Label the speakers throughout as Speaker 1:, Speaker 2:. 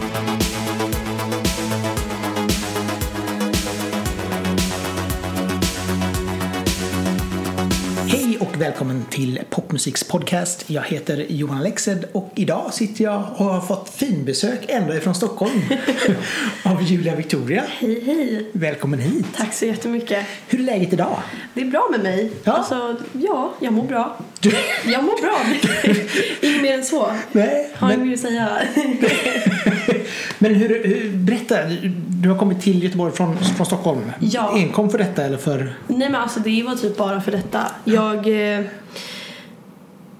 Speaker 1: Hej och välkommen till Popmusiks podcast. Jag heter Johan Alexed och idag sitter jag och har fått finbesök ända ifrån Stockholm av Julia Victoria.
Speaker 2: Hej, hej.
Speaker 1: Välkommen hit.
Speaker 2: Tack så jättemycket.
Speaker 1: Hur är läget idag?
Speaker 2: Det är bra med mig.
Speaker 1: Ja.
Speaker 2: Alltså, ja, jag mår bra.
Speaker 1: Du...
Speaker 2: Jag mår bra. Inget mer än så.
Speaker 1: Nej,
Speaker 2: Har jag
Speaker 1: men,
Speaker 2: mer att säga?
Speaker 1: men hur, hur, berätta, du har kommit till Göteborg från, från Stockholm.
Speaker 2: Ja.
Speaker 1: Enkom för detta eller för?
Speaker 2: Nej men alltså det var typ bara för detta. Jag eh,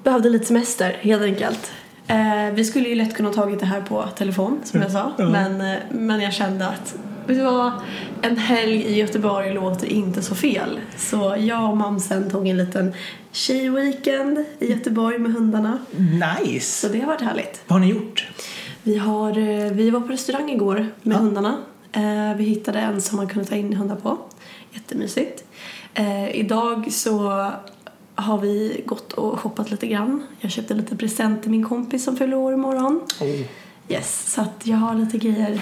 Speaker 2: behövde lite semester helt enkelt. Eh, vi skulle ju lätt kunna tagit det här på telefon som jag sa.
Speaker 1: Ja.
Speaker 2: Men, eh, men jag kände att vet du vad? En helg i Göteborg låter inte så fel. Så jag och mamsen tog en liten tjejweekend i Göteborg med hundarna.
Speaker 1: Nice.
Speaker 2: Så det har varit härligt.
Speaker 1: Vad har ni gjort?
Speaker 2: Vi, har, eh, vi var på restaurang igår med
Speaker 1: Ja.
Speaker 2: hundarna. Eh, Vi hittade en som man kunde ta in hundar på. Jättemysigt. Eh, Idag så har vi gått och shoppat lite grann. Jag köpte lite present till min kompis som fyller år imorgon.
Speaker 1: Oh.
Speaker 2: Yes, så att jag har lite grejer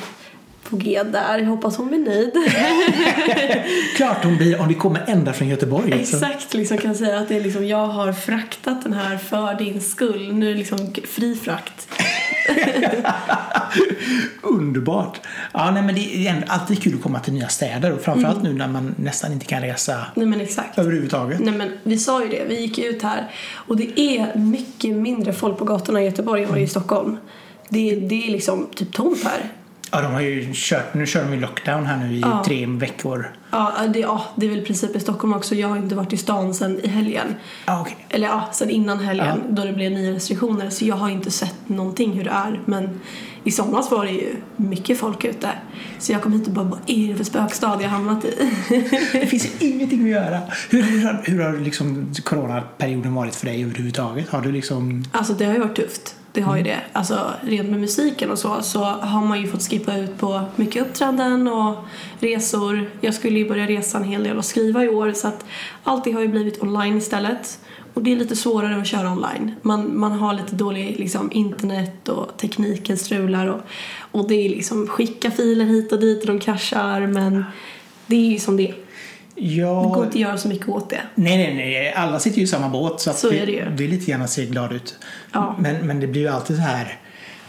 Speaker 2: på G där. Jag hoppas hon blir nöjd.
Speaker 1: Klart hon blir om vi kommer ända från Göteborg. Så.
Speaker 2: Exakt, liksom kan jag säga att det är liksom, jag har fraktat den här för din skull. Nu är det liksom fri frakt.
Speaker 1: Underbart. Ja, nej, men det är alltid kul att komma till nya städer och framförallt nu när man nästan inte kan resa
Speaker 2: Nej men exakt.
Speaker 1: överhuvudtaget.
Speaker 2: Nej men vi sa ju det, vi gick ut här och det är mycket mindre folk på gatorna i Göteborg än vad det är i Stockholm. Det, det är liksom typ tomt här.
Speaker 1: Ja, de har ju kört, nu kör de ju lockdown här nu i
Speaker 2: Ja.
Speaker 1: tre veckor.
Speaker 2: Ja det, ja, det är väl i princip i Stockholm också. Jag har inte varit i stan sen i helgen.
Speaker 1: Ja, okej.
Speaker 2: Eller ja, sen innan helgen
Speaker 1: Ja.
Speaker 2: då det blev nya restriktioner. Så jag har inte sett någonting hur det är. Men i somras var det ju mycket folk ute. Så jag kom hit och bara, vad är det för spökstad jag hamnat i?
Speaker 1: Det finns ju ingenting att göra. Hur, hur, har- hur har liksom coronaperioden varit för dig överhuvudtaget? Har du liksom...
Speaker 2: Alltså det har ju varit tufft. Det har ju det. Alltså rent med musiken och så så har man ju fått skippa ut på mycket uppträdanden och resor. Jag skulle ju börja resa en hel del och skriva i år så att allting har ju blivit online istället. Och det är lite svårare att köra online. Man, man har lite dålig liksom, internet och tekniken strular och, och det är liksom skicka filer hit och dit och de kraschar men det är ju som det är.
Speaker 1: Ja...
Speaker 2: Det går inte att göra så mycket åt det.
Speaker 1: Nej, nej, nej. Alla sitter ju i samma båt. Så, att
Speaker 2: Så det.
Speaker 1: Det är lite att se glad ut.
Speaker 2: Ja.
Speaker 1: Men, men det blir ju alltid så här.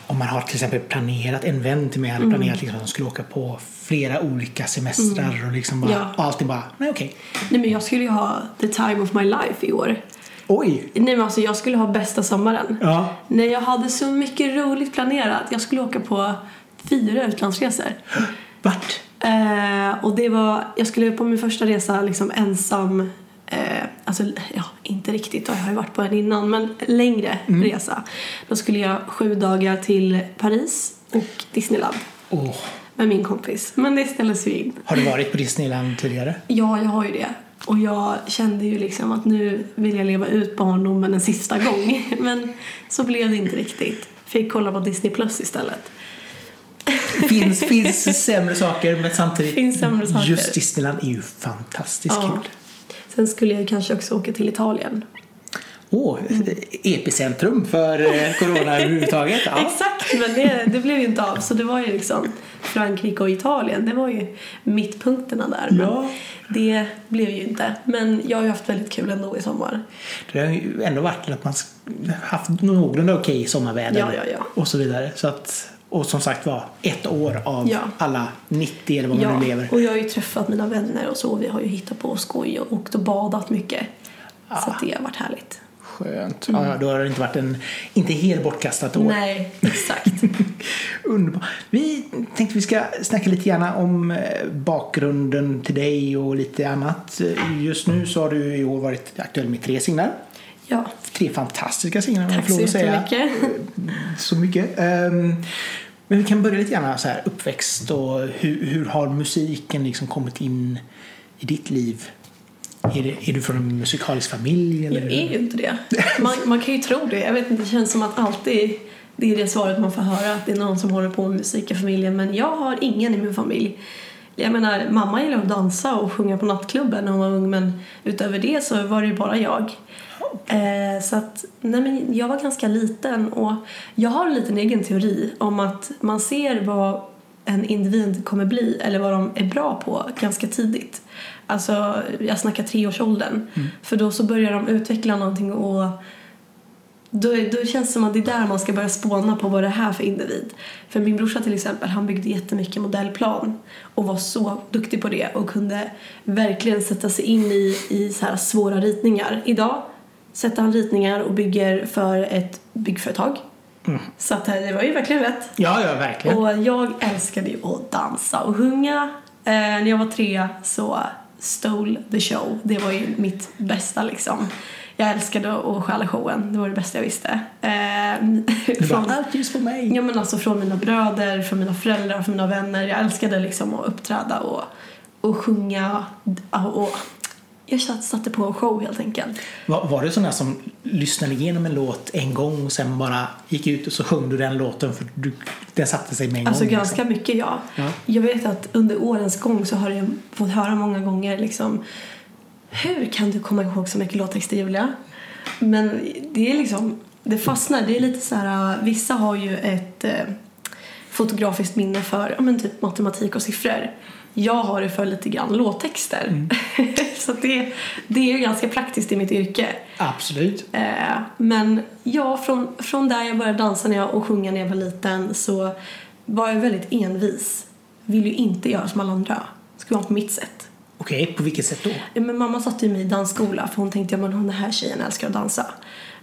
Speaker 1: Om man har till exempel planerat, en vän till mig hade
Speaker 2: Mm.
Speaker 1: planerat liksom att de skulle åka på flera olika semestrar och liksom bara,
Speaker 2: Ja.
Speaker 1: och alltid bara, nej okej.
Speaker 2: Nej men jag skulle ju ha the time of my life i år.
Speaker 1: Oj!
Speaker 2: Nej men alltså jag skulle ha bästa sommaren.
Speaker 1: Ja.
Speaker 2: Nej jag hade så mycket roligt planerat. Jag skulle åka på fyra utlandsresor.
Speaker 1: Vart?
Speaker 2: Eh, och det var, jag skulle på min första resa liksom ensam. Eh, alltså ja, inte riktigt, jag har ju varit på en innan, men längre resa. Då skulle jag sju dagar till Paris och Disneyland
Speaker 1: Åh.
Speaker 2: med min kompis. Men det ställdes ju in.
Speaker 1: Har du varit på Disneyland tidigare?
Speaker 2: Ja, jag har ju det. Och jag kände ju liksom att nu vill jag leva ut barndomen en sista gång. Men så blev det inte riktigt. Fick kolla på Disney Plus istället.
Speaker 1: Finns, finns sämre saker men samtidigt
Speaker 2: Finns sämre saker.
Speaker 1: just Disneyland är ju fantastiskt
Speaker 2: Ja.
Speaker 1: kul.
Speaker 2: Sen skulle jag kanske också åka till Italien.
Speaker 1: Åh, epicentrum för eh, corona överhuvudtaget. Ja.
Speaker 2: Exakt, men det, det blev ju inte av. Så det var ju liksom Frankrike och Italien. Det var ju mittpunkterna där. Men
Speaker 1: Ja.
Speaker 2: det blev ju inte. Men jag har ju haft väldigt kul ändå i sommar.
Speaker 1: Det har ju ändå varit att man haft någorlunda okej sommarväder
Speaker 2: ja, ja.
Speaker 1: och så vidare. Så att, och som sagt var, ett år av
Speaker 2: Ja.
Speaker 1: alla 90 eller vad man
Speaker 2: Ja,
Speaker 1: nu lever.
Speaker 2: och jag har ju träffat mina vänner och så. Vi har ju hittat på skoj och åkt och badat mycket. Så att det har varit härligt.
Speaker 1: Skönt. Ja, ja, då har det inte varit en, inte helt bortkastat år.
Speaker 2: Nej, exakt.
Speaker 1: Underbart. Vi tänkte vi ska snacka lite grann om eh, bakgrunden till dig och lite annat. Just nu så har du i år varit aktuell med tre singlar.
Speaker 2: Ja,
Speaker 1: Tre fantastiska singlar jag
Speaker 2: tack
Speaker 1: får
Speaker 2: så
Speaker 1: lov att säga.
Speaker 2: jättemycket.
Speaker 1: Så mycket. Men vi kan börja lite grann så här uppväxt och hur, hur har musiken liksom kommit in i ditt liv? Är, det, är du från en musikalisk familj? Eller?
Speaker 2: Jag är ju inte det. Man, man kan ju tro det. Jag vet inte, det känns som att alltid det är det svaret man får höra, att det är någon som håller på med musik i familjen. Men jag har ingen i min familj. Jag menar, mamma gillar att dansa och sjunga på nattklubben när hon var ung men utöver det så var det ju bara jag. Eh, så att, nej men jag var ganska liten och jag har en liten egen teori om att man ser vad en individ kommer bli eller vad de är bra på ganska tidigt. Alltså, jag snackar treårsåldern. Mm. För då så börjar de utveckla någonting och då, då känns det som att det är där man ska börja spåna på vad det är här för individ. För min brorsa till exempel, han byggde jättemycket modellplan och var så duktig på det och kunde verkligen sätta sig in i, i så här svåra ritningar. Idag sätter han ritningar och bygger för ett byggföretag. Mm. Så att det var ju verkligen rätt.
Speaker 1: Ja, ja, verkligen.
Speaker 2: Och jag älskade ju att dansa och sjunga. Eh, när jag var tre så stole the show. Det var ju mitt bästa liksom jag älskade att stjäla showen. Det var det bästa jag visste.
Speaker 1: Eh, från, allt ljus på mig.
Speaker 2: Ja, men alltså från mina bröder, från mina föräldrar, från mina vänner. Jag älskade liksom att uppträda och, och sjunga. Och, jag satte på en show helt enkelt.
Speaker 1: Var, var det sådana som lyssnade igenom en låt en gång och sen bara gick ut och så sjöng du den låten för du, den satte sig med en
Speaker 2: alltså,
Speaker 1: gång?
Speaker 2: Alltså ganska mycket ja. ja. Jag vet att under årens gång så har jag fått höra många gånger liksom hur kan du komma ihåg så mycket låttexter Julia? Men det är liksom, det fastnar. Det är lite så här, vissa har ju ett eh, fotografiskt minne för ja, men typ matematik och siffror. Jag har det för lite grann låttexter. Mm. så det, det är ganska praktiskt i mitt yrke.
Speaker 1: Absolut.
Speaker 2: Eh, men ja, från, från där jag började dansa när jag, och sjunga när jag var liten så var jag väldigt envis. Vill ju inte göra som alla andra. Skulle vara på mitt sätt.
Speaker 1: Okej, okay, på vilket sätt då?
Speaker 2: Ja, men mamma satte mig i dansskola för hon tänkte att ja, den här tjejen älskar att dansa.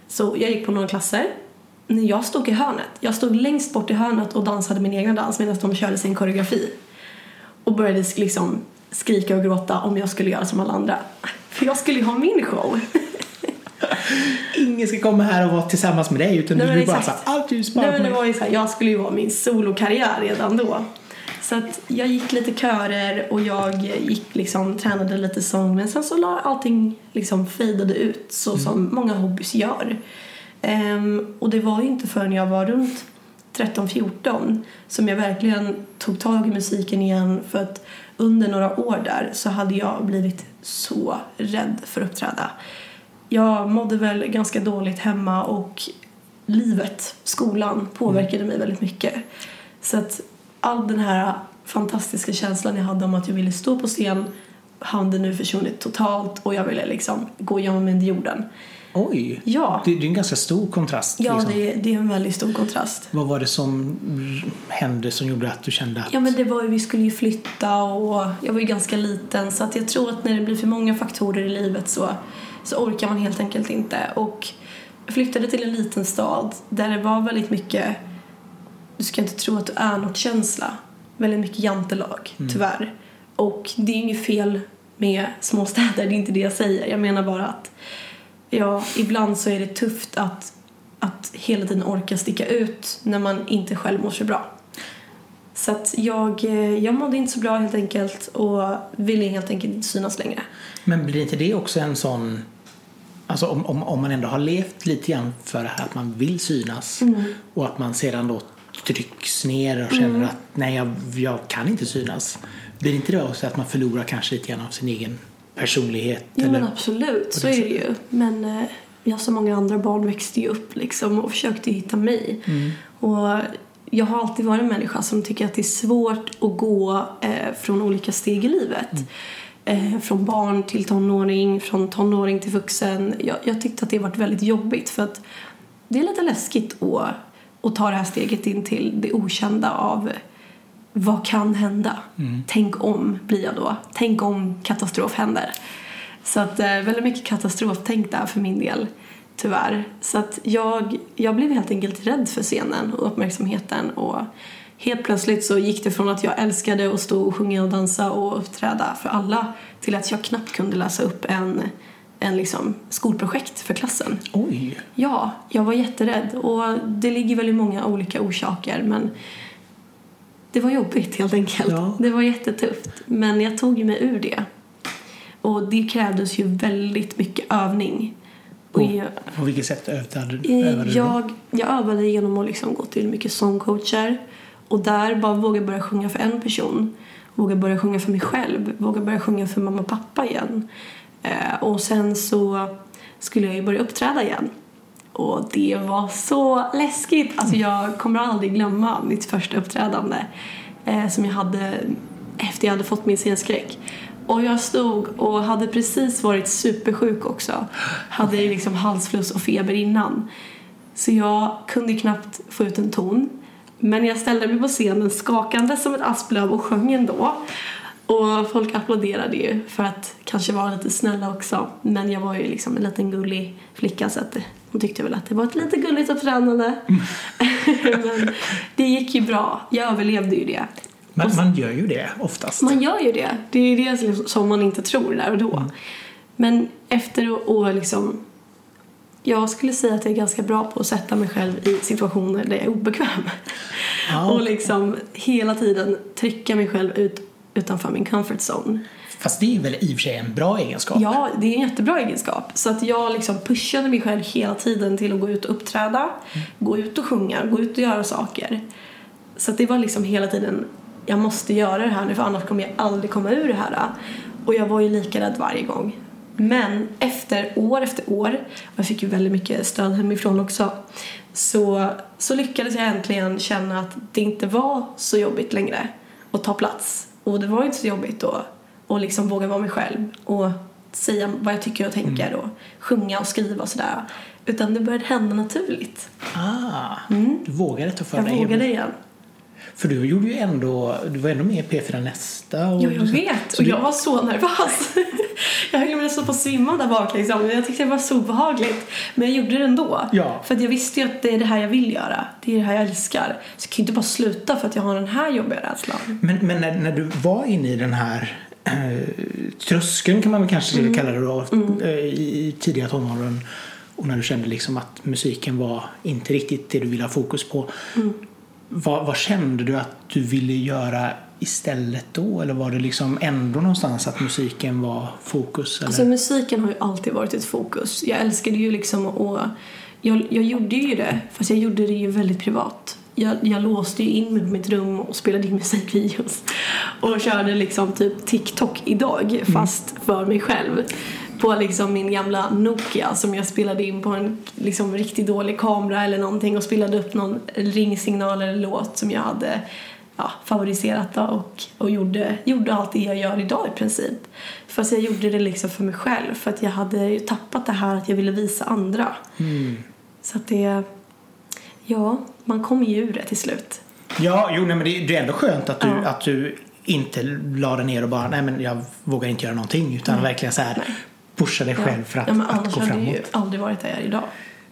Speaker 2: Så jag gick på några klasser. Jag stod i hörnet. Jag stod längst bort i hörnet och dansade min egen dans medan de körde sin koreografi. Och började liksom skrika och gråta om jag skulle göra som alla andra. För jag skulle ju ha min show.
Speaker 1: Ingen ska komma här och vara tillsammans med dig utan Nej, du bara såhär, allt ljus
Speaker 2: bara Nej, men det var ju så här, jag skulle ju vara min solokarriär redan då. Så att jag gick lite körer och jag gick liksom, tränade lite sång men sen så la allting liksom fejdade ut så mm. som många hobbys gör. Um, och det var ju inte förrän jag var runt 13-14 som jag verkligen tog tag i musiken igen för att under några år där så hade jag blivit så rädd för att uppträda. Jag mådde väl ganska dåligt hemma och livet, skolan, påverkade mm. mig väldigt mycket. Så att all den här fantastiska känslan jag hade om att jag ville stå på scen hade nu försvunnit totalt och jag ville liksom gå igenom under jorden.
Speaker 1: Oj!
Speaker 2: Ja.
Speaker 1: Det, det är en ganska stor kontrast.
Speaker 2: Ja,
Speaker 1: liksom.
Speaker 2: det, det, är en väldigt stor kontrast.
Speaker 1: Vad var det som hände som gjorde att du kände att...
Speaker 2: Ja, men det var ju, vi skulle ju flytta och jag var ju ganska liten så att jag tror att när det blir för många faktorer i livet så, så orkar man helt enkelt inte. Och jag flyttade till en liten stad där det var väldigt mycket du ska inte tro att du är något känsla. Väldigt mycket jantelag, mm. tyvärr. Och det är inget fel med småstäder, det är inte det jag säger. Jag menar bara att ja, ibland så är det tufft att, att hela tiden orka sticka ut när man inte själv mår så bra. Så att jag, eh, jag mådde inte så bra helt enkelt och ville helt enkelt inte synas längre.
Speaker 1: Men blir inte det också en sån Alltså om, om, om man ändå har levt lite grann för att man vill synas mm. och att man sedan då trycks ner och känner mm. att nej, jag, jag kan inte synas. Blir inte det också att man förlorar kanske lite grann av sin egen personlighet?
Speaker 2: Ja, men absolut. Så är det ju. Men eh, jag som många andra barn växte ju upp liksom och försökte hitta mig. Mm. Och jag har alltid varit en människa som tycker att det är svårt att gå eh, från olika steg i livet. Mm. Eh, från barn till tonåring, från tonåring till vuxen. Jag, jag tyckte att det varit väldigt jobbigt för att det är lite läskigt att och ta det här steget in till det okända av vad kan hända? Mm. Tänk om blir jag då. Tänk om katastrof händer. Så att eh, väldigt mycket katastroftänk där för min del, tyvärr. Så att jag, jag blev helt enkelt rädd för scenen och uppmärksamheten och helt plötsligt så gick det från att jag älskade att stå och sjunga och dansa och uppträda för alla till att jag knappt kunde läsa upp en en liksom skolprojekt för klassen.
Speaker 1: Oj!
Speaker 2: Ja, jag var jätterädd och det ligger väl i många olika orsaker men det var jobbigt helt enkelt. Ja. Det var jättetufft men jag tog mig ur det. Och det krävdes ju väldigt mycket övning.
Speaker 1: Och jag, på vilket sätt övade,
Speaker 2: övade du? Jag, jag övade genom att liksom gå till mycket sångcoacher och där bara våga börja sjunga för en person. Våga börja sjunga för mig själv. Våga börja sjunga för mamma och pappa igen. Eh, och sen så skulle jag ju börja uppträda igen. Och det var så läskigt. Alltså jag kommer aldrig glömma mitt första uppträdande eh, som jag hade efter jag hade fått min scenskräck. Och jag stod och hade precis varit supersjuk också. Hade ju liksom halsfluss och feber innan. Så jag kunde knappt få ut en ton. Men jag ställde mig på scenen skakande som ett asplöv och sjöng ändå. Och folk applåderade ju för att kanske vara lite snälla också. Men jag var ju liksom en liten gullig flicka så att hon tyckte väl att det var ett lite gulligt uppträdande. Men det gick ju bra. Jag överlevde ju det.
Speaker 1: Man, man gör ju det oftast.
Speaker 2: Man gör ju det. Det är ju det som man inte tror där och då.
Speaker 1: Mm.
Speaker 2: Men efter att liksom jag skulle säga att jag är ganska bra på att sätta mig själv i situationer där jag är obekväm.
Speaker 1: Ja,
Speaker 2: och
Speaker 1: okej.
Speaker 2: liksom hela tiden trycka mig själv ut utanför min comfort zone.
Speaker 1: Fast det är väl i och för sig en bra egenskap?
Speaker 2: Ja, det är en jättebra egenskap. Så att jag liksom pushade mig själv hela tiden till att gå ut och uppträda, gå ut och sjunga, gå ut och göra saker. Så att det var liksom hela tiden, jag måste göra det här nu för annars kommer jag aldrig komma ur det här. Och jag var ju lika rädd varje gång. Men efter år efter år, och jag fick ju väldigt mycket stöd hemifrån också, så, så lyckades jag äntligen känna att det inte var så jobbigt längre att ta plats. Och det var inte så jobbigt att och liksom våga vara mig själv och säga vad jag tycker och tänker och sjunga och skriva och sådär. Utan det började hända naturligt.
Speaker 1: Ah, du vågade ta för
Speaker 2: Mm. Jag
Speaker 1: dig.
Speaker 2: vågade igen.
Speaker 1: För du gjorde ju ändå, du var ändå med i P4 Nästa. Och
Speaker 2: Ja, jag vet. Och jag var så nervös. jag höll nästan på att svimma där bak liksom. Jag tyckte det var så obehagligt. Men jag gjorde det ändå.
Speaker 1: Ja.
Speaker 2: För att jag visste ju att det är det här jag vill göra. Det är det här jag älskar. Så jag kan ju inte bara sluta för att jag har den här jobbiga rädslan.
Speaker 1: Men, men när, när du var inne i den här tröskeln kan man väl kanske
Speaker 2: Mm.
Speaker 1: kalla det då, eh, i, i tidiga tonåren och när du kände liksom att musiken var inte riktigt det du ville ha fokus på.
Speaker 2: Mm.
Speaker 1: Vad, vad kände du att du ville göra istället då? Eller var det liksom ändå någonstans att musiken var fokus? Eller?
Speaker 2: Alltså musiken har ju alltid varit ett fokus. Jag älskade ju liksom att... Jag, jag gjorde ju det, fast jag gjorde det ju väldigt privat. Jag, jag låste ju in mig på mitt rum och spelade in musikvideos. Och körde liksom typ TikTok idag, fast för mig själv. På liksom min gamla Nokia som jag spelade in på en liksom riktigt dålig kamera eller någonting och spelade upp någon ringsignal eller låt som jag hade ja, favoriserat och, och gjorde, gjorde allt det jag gör idag i princip. Fast jag gjorde det liksom för mig själv för att jag hade ju tappat det här att jag ville visa andra. Så att det, ja, man kommer ju ur det till slut.
Speaker 1: Ja, jo, nej, men det, det är ändå skönt att du,
Speaker 2: Ja.
Speaker 1: att du inte la dig ner och bara, nej men jag vågar inte göra någonting. Utan verkligen så här pusha dig själv för att,
Speaker 2: ja,
Speaker 1: att
Speaker 2: annars
Speaker 1: gå
Speaker 2: hade
Speaker 1: framåt.
Speaker 2: jag ju aldrig varit där jag är idag.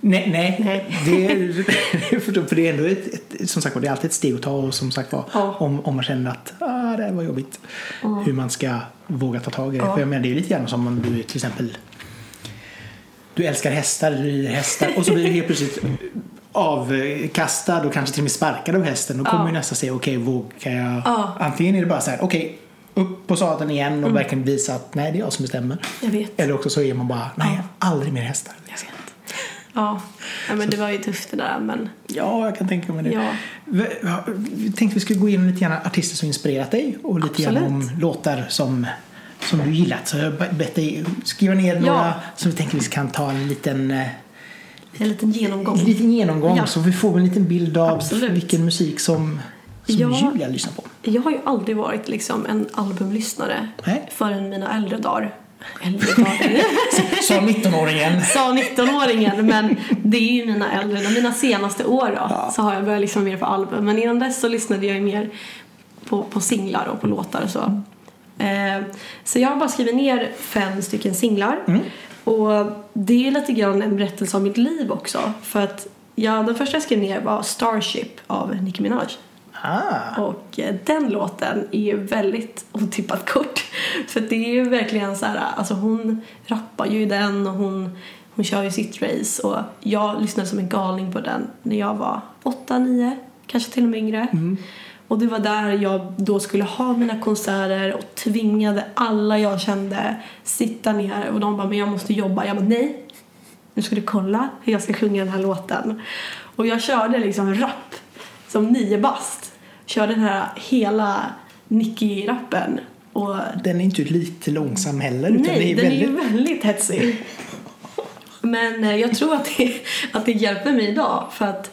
Speaker 1: Nej, nej,
Speaker 2: Nej.
Speaker 1: Det, är, för det är ändå ett, ett, som sagt det är alltid ett steg att ta och som sagt var,
Speaker 2: Ja.
Speaker 1: om, om man känner att ah, det här var jobbigt. Hur man ska våga ta tag i det.
Speaker 2: Ja.
Speaker 1: För jag menar, det är lite grann som om du till exempel du älskar hästar, du rider hästar och så blir du helt plötsligt avkastad och kanske till och med sparkad av hästen. Då kommer
Speaker 2: Ja.
Speaker 1: ju nästa säga, okej vågar jag?
Speaker 2: Ja.
Speaker 1: Antingen är det bara så här, okej upp på sadeln igen och verkligen visa att nej det är jag som bestämmer.
Speaker 2: Jag vet.
Speaker 1: Eller också så är man bara, nej aldrig mer hästar.
Speaker 2: Jag vet. Ja, ja men det var ju tufft det där men
Speaker 1: Ja, jag kan tänka mig det.
Speaker 2: Ja.
Speaker 1: V- ja, Vi tänkte vi skulle gå igenom lite grann artister som inspirerat dig och lite grann om låtar som, som du gillat. Så jag har bett dig skriva ner några som vi tänker vi kan ta en liten, eh,
Speaker 2: en liten genomgång.
Speaker 1: en liten genomgång
Speaker 2: Ja.
Speaker 1: så vi får en liten bild av
Speaker 2: Absolut.
Speaker 1: vilken musik som, som
Speaker 2: Ja.
Speaker 1: Julia lyssnar på.
Speaker 2: Jag har ju aldrig varit liksom en albumlyssnare
Speaker 1: Nej.
Speaker 2: förrän mina äldre dagar. Äldre dagar?
Speaker 1: Sa 19-åringen.
Speaker 2: Sa 19-åringen men det är ju mina äldre, mina senaste år då så har jag börjat lyssna mer på album. Men innan dess så lyssnade jag ju mer på, på singlar och på låtar och så. Eh, så jag har bara skrivit ner fem stycken singlar. Och det är lite grann en berättelse om mitt liv också. För att ja, den första jag skrev ner var Starship av Nicki Minaj.
Speaker 1: Ah,
Speaker 2: Och eh, den låten är ju väldigt otippat kort. För det är ju verkligen så här, alltså hon rappar ju i den och hon, hon kör ju sitt race. Och jag lyssnade som en galning på den när jag var 8, 9, kanske till och med yngre. Och det var där jag då skulle ha mina konserter och tvingade alla jag kände sitta ner och de bara men jag måste jobba. Jag bara nej, nu ska du kolla hur jag ska sjunga den här låten. Och jag körde liksom rap som nio bast. Körde den här hela Nicky-rappen. Och
Speaker 1: den är inte lite långsam heller. Utan
Speaker 2: nej,
Speaker 1: är
Speaker 2: den
Speaker 1: väldigt...
Speaker 2: är ju väldigt hetsig. Men eh, jag tror att det, att det hjälper mig idag för att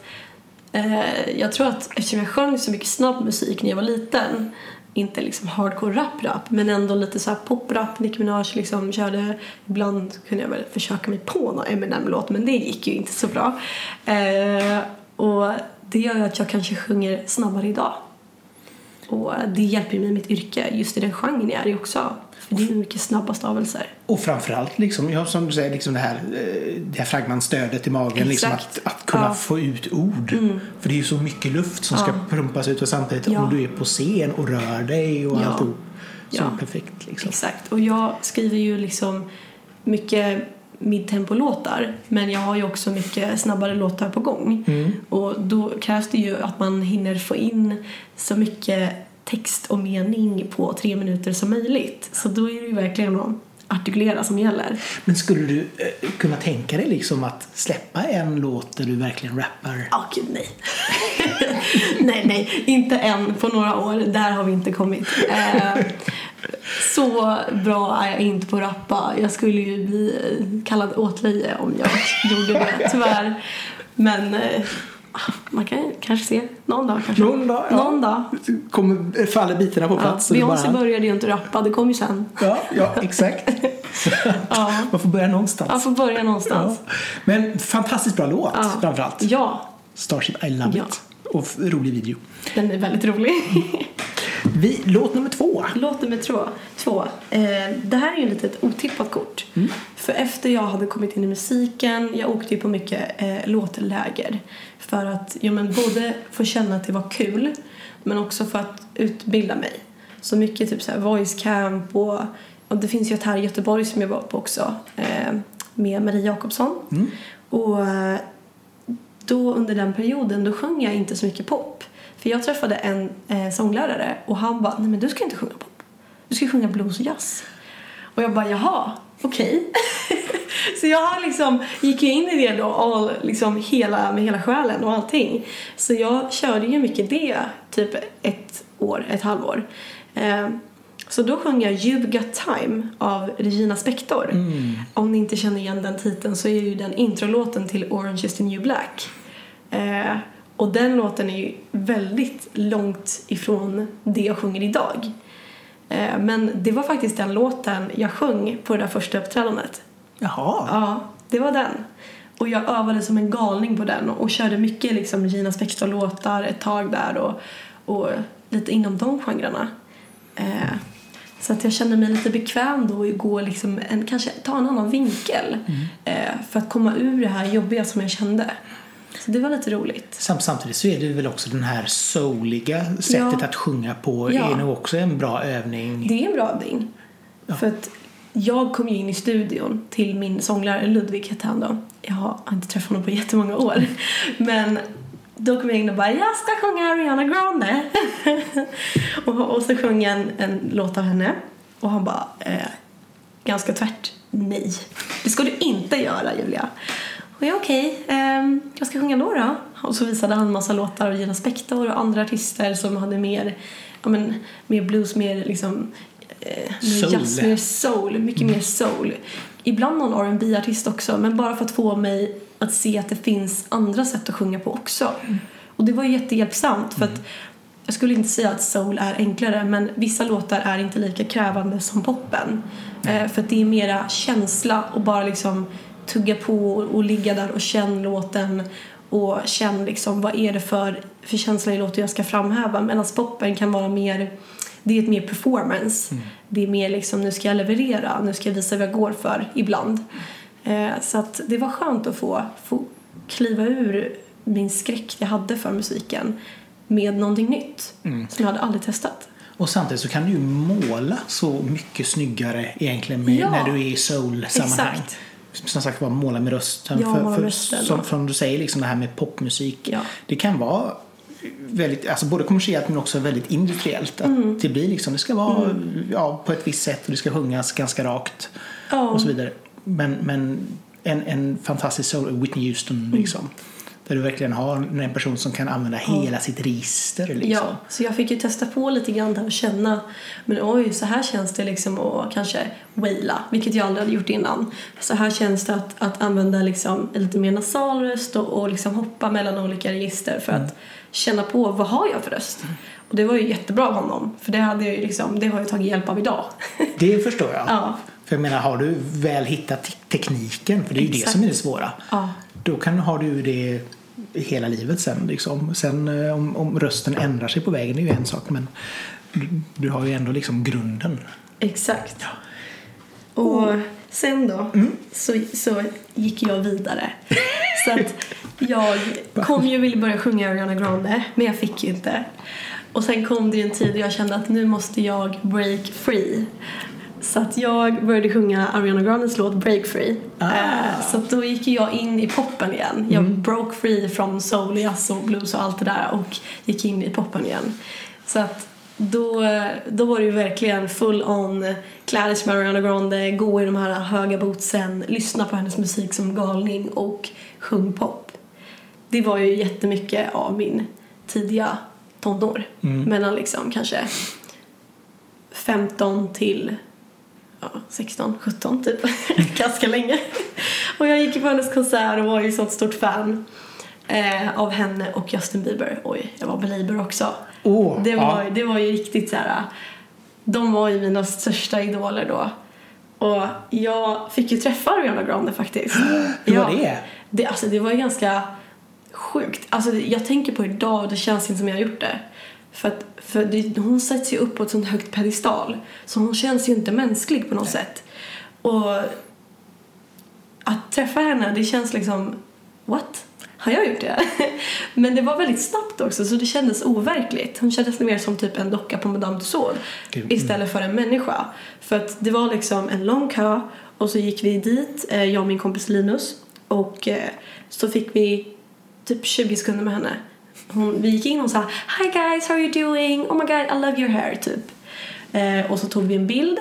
Speaker 2: eh, jag tror att eftersom jag sjöng så mycket snabb musik när jag var liten inte liksom hardcore rap-rap men ändå lite så här pop-rap. Nicki Minaj liksom körde, ibland kunde jag väl försöka mig på någon Eminem-låt men det gick ju inte så bra. Eh, och det gör ju att jag kanske sjunger snabbare idag. Och det hjälper mig i mitt yrke, just i den genren jag är i också. För det är mycket snabba stavelser.
Speaker 1: Och framförallt, liksom, ja, som du säger, liksom det här eh, diafragmanstödet i magen. Liksom att, att kunna
Speaker 2: Ja.
Speaker 1: få ut ord. För det är ju så mycket luft som ska
Speaker 2: Ja.
Speaker 1: pumpas ut och samtidigt
Speaker 2: Ja.
Speaker 1: om du är på scen och rör dig och
Speaker 2: Ja.
Speaker 1: alltihop. Så perfekt liksom.
Speaker 2: Exakt. Och jag skriver ju liksom mycket midtempolåtar men jag har ju också mycket snabbare låtar på gång. Och då krävs det ju att man hinner få in så mycket text och mening på tre minuter som möjligt. Så då är det ju verkligen att artikulera som gäller.
Speaker 1: Men skulle du eh, kunna tänka dig liksom att släppa en låt där du verkligen rappar?
Speaker 2: Ja, gud nej. nej, nej, inte än på några år. Där har vi inte kommit. Eh, så bra är jag inte på att rappa. Jag skulle ju bli eh, kallad åtlöje om jag gjorde det, tyvärr. Men eh, man kan kanske se någon dag kanske.
Speaker 1: Någon dag, ja.
Speaker 2: Någon dag.
Speaker 1: Kommer, faller bitarna på
Speaker 2: Ja,
Speaker 1: plats? du
Speaker 2: Beyoncé
Speaker 1: bara-
Speaker 2: började ju inte rappa, det kom ju sen.
Speaker 1: Ja, ja exakt.
Speaker 2: Ja.
Speaker 1: Man får börja någonstans.
Speaker 2: Jag får börja någonstans.
Speaker 1: Ja. Men fantastiskt bra låt
Speaker 2: Ja.
Speaker 1: framförallt.
Speaker 2: Ja,
Speaker 1: Starship I Love
Speaker 2: Ja.
Speaker 1: It. Och rolig video.
Speaker 2: den är väldigt rolig.
Speaker 1: Vi, låt nummer två.
Speaker 2: Låt nummer två. två. Eh, det här är ju ett otippat kort. För efter jag hade kommit in i musiken, jag åkte ju på mycket eh, låtläger. För att ja, men både få känna att det var kul, men också för att utbilda mig. Så mycket typ så här voice camp och, och det finns ju ett här i Göteborg som jag var på också. Eh, med Marie Jakobsson. Och eh, då under den perioden då sjöng jag inte så mycket pop. För jag träffade en eh, sånglärare och han bara, nej men du ska inte sjunga pop. Du ska sjunga blues och jazz. Och jag bara, jaha, okej. så jag liksom gick ju in i det då all, liksom hela, med hela själen och allting. Så jag körde ju mycket det typ ett år, ett halvår. Eh, så då sjöng jag You Got Time av Regina Spektor. Om ni inte känner igen den titeln så är ju den introlåten till Orange is the new black. Eh, och den låten är ju väldigt långt ifrån det jag sjunger idag. Eh, men det var faktiskt den låten jag sjöng på det där första uppträdandet.
Speaker 1: Jaha.
Speaker 2: Ja, det var den. Och jag övade som en galning på den och körde mycket liksom Regina Spektor-låtar ett tag där och, och lite inom de genrerna. Eh, så att jag kände mig lite bekväm då att gå liksom en, kanske ta en annan vinkel eh, för att komma ur det här jobbiga som jag kände. Så det var lite roligt.
Speaker 1: Sam- Samtidigt så är det väl också den här souliga sättet
Speaker 2: Ja.
Speaker 1: att sjunga på
Speaker 2: Ja.
Speaker 1: är nog också en bra övning.
Speaker 2: Det är en bra övning. För att jag kom ju in i studion till min sånglärare Ludvig hette han då. Jag har inte träffat honom på jättemånga år. Men då kom jag in och bara jag ska sjunga Ariana Grande. och, och så sjöng jag en, en låt av henne. Och han bara eh, ganska tvärt nej. Det ska du inte göra Julia. Och jag okej, ehm, jag ska sjunga då då. Och så visade han en massa låtar av Gina Spektor och andra artister som hade mer, ja men, mer blues, mer liksom eh, mer
Speaker 1: Soul.
Speaker 2: jazz, mer soul, mycket mer soul. Ibland någon rb artist också, men bara för att få mig att se att det finns andra sätt att sjunga på också. Och det var ju jättehjälpsamt för att jag skulle inte säga att soul är enklare men vissa låtar är inte lika krävande som poppen. Eh, för att det är mera känsla och bara liksom tugga på och, och ligga där och känn låten och känn liksom vad är det för, för känsla i låten jag ska framhäva medan poppen kan vara mer det är ett mer performance. Det är mer liksom nu ska jag leverera, nu ska jag visa vad jag går för ibland. Eh, så att det var skönt att få, få kliva ur min skräck jag hade för musiken med någonting nytt som jag hade aldrig testat.
Speaker 1: Och samtidigt så kan du ju måla så mycket snyggare egentligen med,
Speaker 2: Ja.
Speaker 1: när du är i soul-sammanhang. Som sagt var måla med rösten.
Speaker 2: Ja, måla med rösten,
Speaker 1: som, som du säger, liksom det här med popmusik.
Speaker 2: Ja.
Speaker 1: Det kan vara väldigt, alltså både kommersiellt men också väldigt industriellt. Att
Speaker 2: Mm.
Speaker 1: Det blir liksom, det ska vara ja, på ett visst sätt och det ska sjungas ganska rakt
Speaker 2: Ja.
Speaker 1: och så vidare. Men, men en, en fantastisk soul, Whitney Houston
Speaker 2: Mm.
Speaker 1: liksom. Där du verkligen har en person som kan använda hela sitt register. Liksom.
Speaker 2: Ja, så jag fick ju testa på lite grann där och känna men oj, så här känns det liksom att kanske waila, vilket jag aldrig hade gjort innan. Så här känns det att, att använda liksom lite mer nasal röst och, och liksom hoppa mellan olika register för att känna på vad har jag för röst. Och det var ju jättebra av honom, för det, hade jag ju liksom, det har jag tagit hjälp av idag.
Speaker 1: Det förstår jag.
Speaker 2: Ja.
Speaker 1: För jag menar, har du väl hittat te- tekniken, för det är ju det
Speaker 2: Exakt.
Speaker 1: som är det svåra.
Speaker 2: Ja.
Speaker 1: Då kan, har du det hela livet sen. Liksom. Sen eh, om, om rösten ändrar sig på vägen är ju en sak, men du, du har ju ändå liksom grunden.
Speaker 2: Exakt. Och sen då så, så gick jag vidare. Så att jag kom ju ville börja sjunga Ariana Grande, men jag fick ju inte. Och sen kom det ju en tid då jag kände att nu måste jag break free. Så att jag började sjunga Ariana Grandes låt Break Free.
Speaker 1: Ah.
Speaker 2: Eh, Så då gick jag in i poppen igen. Jag broke free från soul, jazz och blues och allt det där och gick in i poppen igen. Så att då, då var det ju verkligen full on kläder med Ariana Grande, gå i de här höga bootsen, lyssna på hennes musik som galning och sjung pop. Det var ju jättemycket av min tidiga tonår. Mellan liksom kanske 15 till ja, 16, 17 typ. Ganska länge. Och jag gick på hennes konsert och var ju så ett stort fan eh, av henne och Justin Bieber. Oj, jag var belieber också.
Speaker 1: Åh,
Speaker 2: det, var,
Speaker 1: ja.
Speaker 2: det var ju riktigt så här. De var ju mina största idoler då. Och jag fick ju träffa Ariana Grande faktiskt.
Speaker 1: Hur var det?
Speaker 2: det? Alltså det var ju ganska sjukt. Alltså jag tänker på idag och det känns inte som jag har gjort det. För att för det, hon sätts ju upp på ett sånt högt pedestal. Så hon känns ju inte mänsklig på något sätt. Och att träffa henne, det känns liksom... What? Har jag gjort det? Men det var väldigt snabbt också så det kändes overkligt. Hon kändes mer som typ en docka på Madame Tussauds
Speaker 1: Det-
Speaker 2: istället för en människa. För att det var liksom en lång kö och så gick vi dit, eh, jag och min kompis Linus. Och eh, så fick vi typ 20 sekunder med henne. Hon, vi gick in och sa Hi guys, how are you doing? Oh my god, I love your hair, typ. Eh, och så tog vi en bild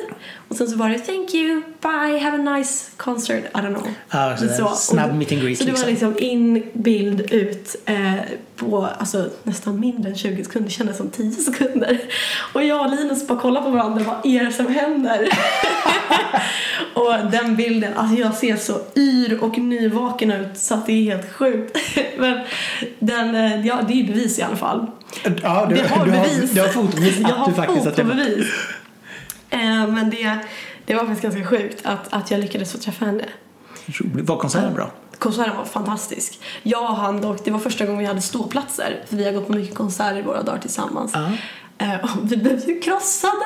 Speaker 2: och sen så var det Thank you, bye, have a nice concert, I don't know.
Speaker 1: Ja, så
Speaker 2: Och-
Speaker 1: snabb meet and greet,
Speaker 2: Så det var
Speaker 1: liksom.
Speaker 2: liksom in, bild, ut eh, på alltså, nästan mindre än 20 sekunder, det kändes som 10 sekunder. Och jag och Linus bara kollade på varandra, vad är det som händer? och den bilden, alltså jag ser så yr och nyvaken ut så att det är helt sjukt. Men den, eh, ja, det är ju bevis i alla fall.
Speaker 1: Ja, du,
Speaker 2: det har
Speaker 1: du,
Speaker 2: bevis.
Speaker 1: har, du har fotobevis
Speaker 2: jag
Speaker 1: att
Speaker 2: har
Speaker 1: du faktiskt har träffat.
Speaker 2: fotobevis. Eh, men det, det var faktiskt ganska sjukt att, att jag lyckades få träffa henne.
Speaker 1: Var konserten bra?
Speaker 2: Konserten var fantastisk. Jag och han dock, det var första gången vi hade ståplatser. För vi har gått på mycket konserter våra dagar tillsammans.
Speaker 1: Ja.
Speaker 2: Eh, och vi blev ju krossade!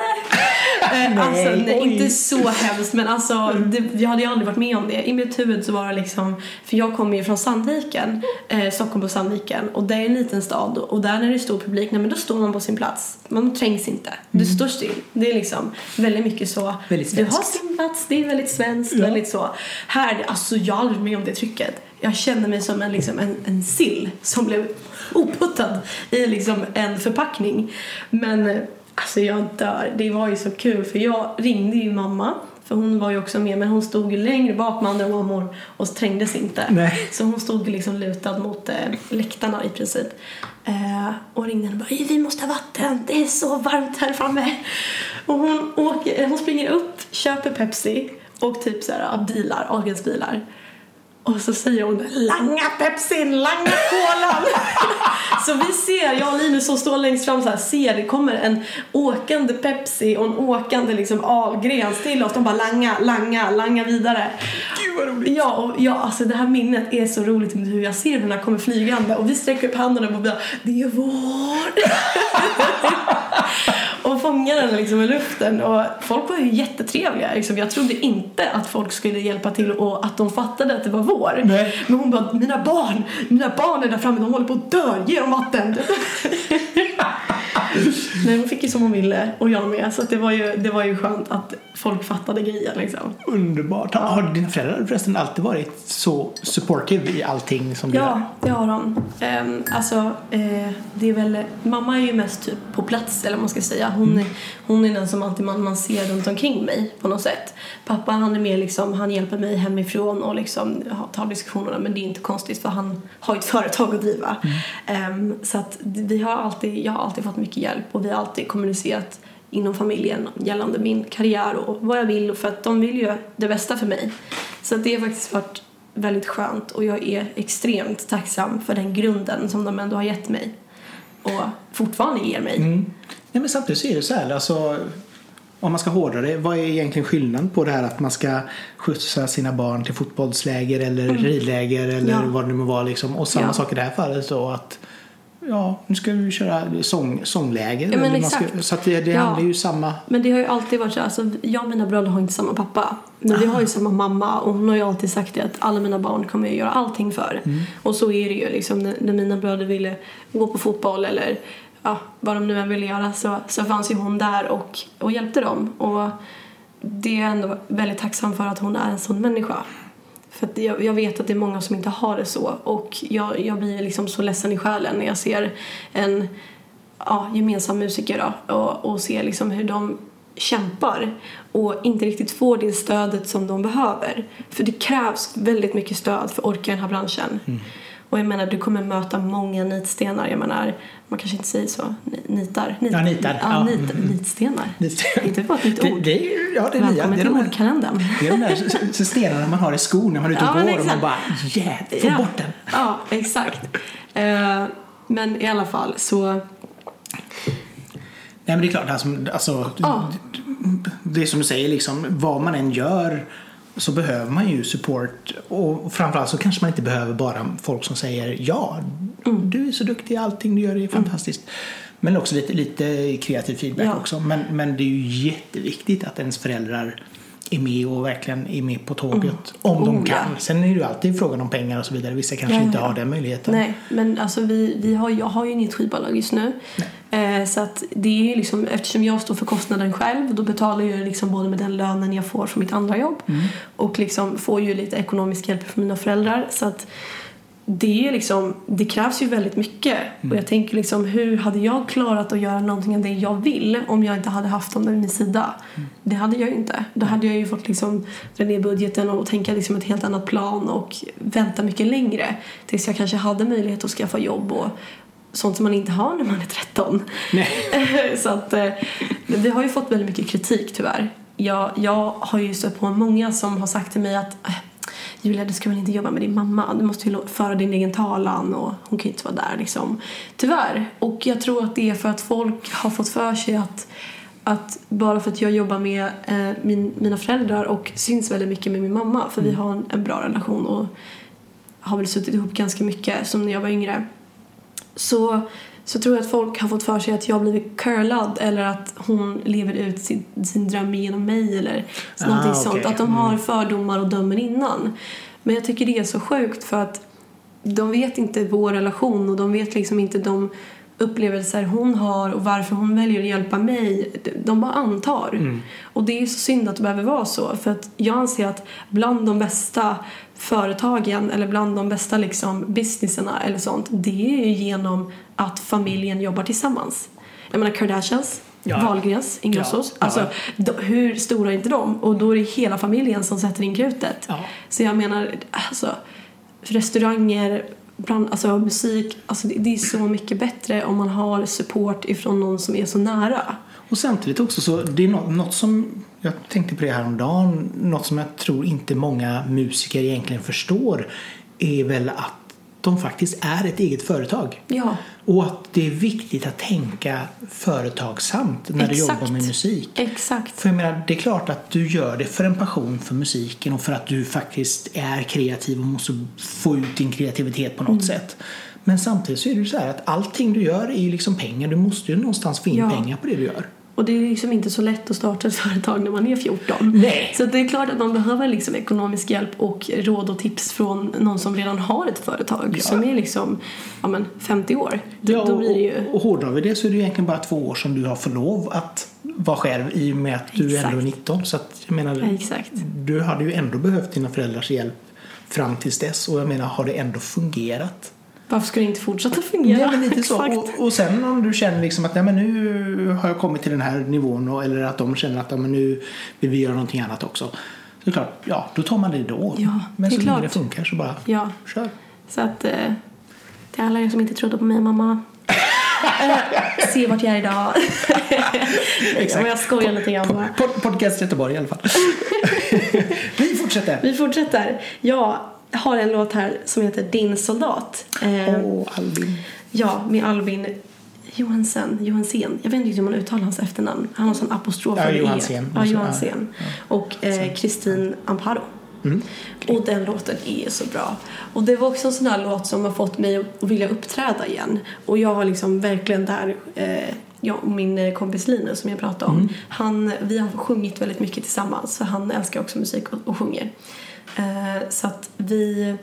Speaker 2: Eh, alltså, nej, inte så hemskt men alltså det, jag hade ju aldrig varit med om det. I mitt huvud så var det liksom, för jag kommer ju från Sandviken, eh, Stockholm på Sandviken och det är en liten stad och där när det är stor publik, nej men då står man på sin plats. Man trängs inte. Du står still. Det är liksom väldigt mycket så.
Speaker 1: Mm. Väldigt
Speaker 2: du har sin plats, det är väldigt svenskt,
Speaker 1: Ja.
Speaker 2: väldigt så. Här, alltså jag har aldrig varit med om det trycket. Jag kände mig som en, liksom, en, en sill som blev oputtad i liksom en förpackning. Men eh, alltså jag dör. Det var ju så kul för jag ringde ju mamma för hon var ju också med men hon stod ju längre bak med andra mammor och trängdes inte.
Speaker 1: Nej.
Speaker 2: Så hon stod liksom lutad mot eh, läktarna i princip. Eh, och ringde och bara vi måste ha vatten, det är så varmt här framme. Och hon, åker, hon springer upp, köper Pepsi och typ så här, bilar, Ahlgrens bilar. Och så säger hon langa Pepsin, langa kolan. så vi ser, jag och Linus som står längst fram så här, ser det kommer en åkande Pepsi och en åkande liksom Ahlgrens till oss. De bara langa, langa, langa vidare.
Speaker 1: Gud vad roligt.
Speaker 2: Ja, och ja, alltså det här minnet är så roligt med hur jag ser hur den här kommer flygande och vi sträcker upp handen och bara det är vår. och fångar den liksom i luften och folk var ju jättetrevliga. Liksom. Jag trodde inte att folk skulle hjälpa till och att de fattade att det var vår.
Speaker 1: Nej.
Speaker 2: Men hon bara, mina barn, mina barn är där framme, de håller på att dö, ge dem vatten. Nej, hon fick ju som hon ville och jag med. Så det, var ju, det var ju skönt att folk fattade grejen liksom.
Speaker 1: Underbart. Har dina föräldrar förresten alltid varit så supportive i allting som du?
Speaker 2: Ja, det har de. Um, alltså, eh, det är väl, mamma är ju mest typ på plats eller vad man ska säga. Hon, är, hon är den som alltid man, man ser runt omkring mig på något sätt. Pappa han är mer liksom, han hjälper mig hemifrån och liksom tar diskussionerna men det är inte konstigt för han har ju ett företag att driva. Um, så att vi har alltid, jag har alltid fått mycket hjälp och vi alltid kommunicerat inom familjen gällande min karriär och vad jag vill för att de vill ju det bästa för mig. Så att det har faktiskt varit väldigt skönt och jag är extremt tacksam för den grunden som de ändå har gett mig och fortfarande ger mig.
Speaker 1: Mm. Nej, men samtidigt så är det så här, alltså, om man ska hårdra det, vad är egentligen skillnaden på det här att man ska skjutsa sina barn till fotbollsläger eller mm. ridläger eller ja. vad det nu må vara liksom. och samma ja. sak i det här fallet då att ja, nu ska vi köra sång, sångläger.
Speaker 2: Ja, men exakt.
Speaker 1: Ska, så det, det ja. handlar ju samma.
Speaker 2: Men det har ju alltid varit så. Alltså, jag och mina bröder har inte samma pappa. Men ah. vi har ju samma mamma och hon har ju alltid sagt det att alla mina barn kommer jag göra allting för. Mm. Och så är det ju liksom när, när mina bröder ville gå på fotboll eller ja, vad de nu än ville göra så, så fanns ju hon där och, och hjälpte dem. Och det är jag ändå väldigt tacksam för att hon är en sån människa. För jag, jag, vet att det är många som inte har det så och jag, jag blir liksom så ledsen i själen när jag ser en ja, gemensam musiker då, och, och ser liksom hur de kämpar och inte riktigt får det stödet som de behöver. För det krävs väldigt mycket stöd för att orka i den här branschen. Mm. Och jag menar, du kommer möta många nitstenar. Jag menar, man kanske inte säger så. Nitar.
Speaker 1: Nit, ja, nitar.
Speaker 2: Ja, ja. Nit, nitstenar. nitstenar. Inte bara ett nytt ord.
Speaker 1: Det, det är, ja, det är
Speaker 2: Välkommen till ordkalendern.
Speaker 1: Det är de där stenarna man har i skon när man är ute och ja, går och man bara yeah, få
Speaker 2: ja.
Speaker 1: bort den.
Speaker 2: Ja, exakt. Uh, men i alla fall så... Nej
Speaker 1: men det är klart, alltså, alltså oh. det är som du säger liksom, vad man än gör så behöver man ju support och framförallt så kanske man inte behöver bara folk som säger ja, mm. du är så duktig, allting du gör är fantastiskt. Mm. Men också lite, lite kreativ feedback ja. också. Men, men det är ju jätteviktigt att ens föräldrar är med och verkligen är med på tåget. Mm. Om oh, de kan. Ja. Sen är det ju alltid frågan om pengar och så vidare. Vissa kanske ja, inte har den möjligheten.
Speaker 2: Nej, men alltså vi, vi har, jag har ju inget skivbolag just nu. Eh, så att det är liksom, eftersom jag står för kostnaden själv då betalar jag liksom både med den lönen jag får från mitt andra jobb mm. och liksom får ju lite ekonomisk hjälp från mina föräldrar. Så att det, är liksom, det krävs ju väldigt mycket. Mm. Och jag tänker liksom, hur hade jag klarat att göra någonting av det jag vill om jag inte hade haft dem vid min sida? Mm. Det hade jag ju inte. Då hade jag ju fått liksom dra ner budgeten och tänka liksom ett helt annat plan och vänta mycket längre tills jag kanske hade möjlighet att skaffa jobb och sånt som man inte har när man är 13.
Speaker 1: Nej.
Speaker 2: Så att eh, vi har ju fått väldigt mycket kritik tyvärr. Jag, jag har ju stött på många som har sagt till mig att äh, Julia du ska väl inte jobba med din mamma, du måste ju föra din egen talan och hon kan ju inte vara där liksom. Tyvärr. Och jag tror att det är för att folk har fått för sig att att bara för att jag jobbar med eh, min, mina föräldrar och syns väldigt mycket med min mamma för mm. vi har en, en, bra relation och har väl suttit ihop ganska mycket som när jag var yngre så, så tror jag att folk har fått för sig att jag blivit curlad eller att hon lever ut sin, sin dröm genom mig eller ah, någonting okay. sånt. Att de har mm. fördomar och dömer innan. Men jag tycker det är så sjukt för att de vet inte vår relation och de vet liksom inte de upplevelser hon har och varför hon väljer att hjälpa mig. De bara antar. Mm. Och det är så synd att det behöver vara så. För att jag anser att bland de bästa företagen eller bland de bästa liksom businesserna eller sånt det är ju genom att familjen jobbar tillsammans. Jag menar Kardashians, ja. Wahlgrens, Ingrossos. Ja. Alltså, ja. hur stora är inte de? Och då är det hela familjen som sätter in krutet. Ja. Så jag menar, alltså restauranger, brand, alltså musik, alltså det, det, är så mycket bättre om man har support ifrån någon som är så nära.
Speaker 1: Och samtidigt också så, det är något, som, jag tänkte på det här om dagen, något som jag tror inte många musiker egentligen förstår är väl att de faktiskt är ett eget företag.
Speaker 2: Ja.
Speaker 1: Och att det är viktigt att tänka företagsamt när Exakt. du jobbar med musik.
Speaker 2: Exakt.
Speaker 1: För jag menar, det är klart att du gör det för en passion för musiken och för att du faktiskt är kreativ och måste få ut din kreativitet på något mm. sätt. Men samtidigt så är det så här att allting du gör är ju liksom pengar. Du måste ju någonstans få in ja. pengar på det du gör.
Speaker 2: Och det är liksom inte så lätt att starta ett företag när man är 14.
Speaker 1: Nej.
Speaker 2: Så det är klart att man behöver liksom ekonomisk hjälp och råd och tips från någon som redan har ett företag ja. som är liksom ja, men 50 år.
Speaker 1: Då, ja, då blir det ju... och, och hårdrar vi det så är det egentligen bara två år som du har för lov att vara själv i och med att du
Speaker 2: Exakt.
Speaker 1: ändå är 19. Så att jag menar,
Speaker 2: Ja,
Speaker 1: du hade ju ändå behövt dina föräldrars hjälp fram tills dess och jag menar, har det ändå fungerat?
Speaker 2: Varför skulle det inte fortsätta fungera?
Speaker 1: Ja, men lite så. Och, och sen om du känner liksom att nej, men nu har jag kommit till den här nivån och, eller att de känner att ja, men nu vill vi göra någonting annat också. Så klart, ja, då tar man det då.
Speaker 2: Ja,
Speaker 1: men
Speaker 2: det
Speaker 1: så länge det funkar så bara
Speaker 2: Ja,
Speaker 1: kör.
Speaker 2: så att eh, till alla er som inte trodde på mig mamma. eh, se vart jag är idag.
Speaker 1: Exakt.
Speaker 2: Men jag skojar lite grann bara.
Speaker 1: Pod, podcast Göteborg i alla fall. vi fortsätter.
Speaker 2: Vi fortsätter. Jag har en låt här som heter Din soldat. Eh,
Speaker 1: Åh, Albin.
Speaker 2: Ja, med Albin Johansen. Johansen. Jag vet inte hur man uttalar hans efternamn. Han har sån apostrof
Speaker 1: Ja,
Speaker 2: E.
Speaker 1: Johansen.
Speaker 2: Ja,
Speaker 1: Och så-
Speaker 2: Johansen. Och eh, Kristin Amparo.
Speaker 1: Mm.
Speaker 2: Och den låten är så bra. Och det var också en sån här låt som har fått mig att vilja uppträda igen. Och jag har liksom verkligen där, eh, jag och min eh, kompis Linus som jag pratade om, han, vi har sjungit väldigt mycket tillsammans. Så han älskar också musik och, och sjunger. Eh, så att vi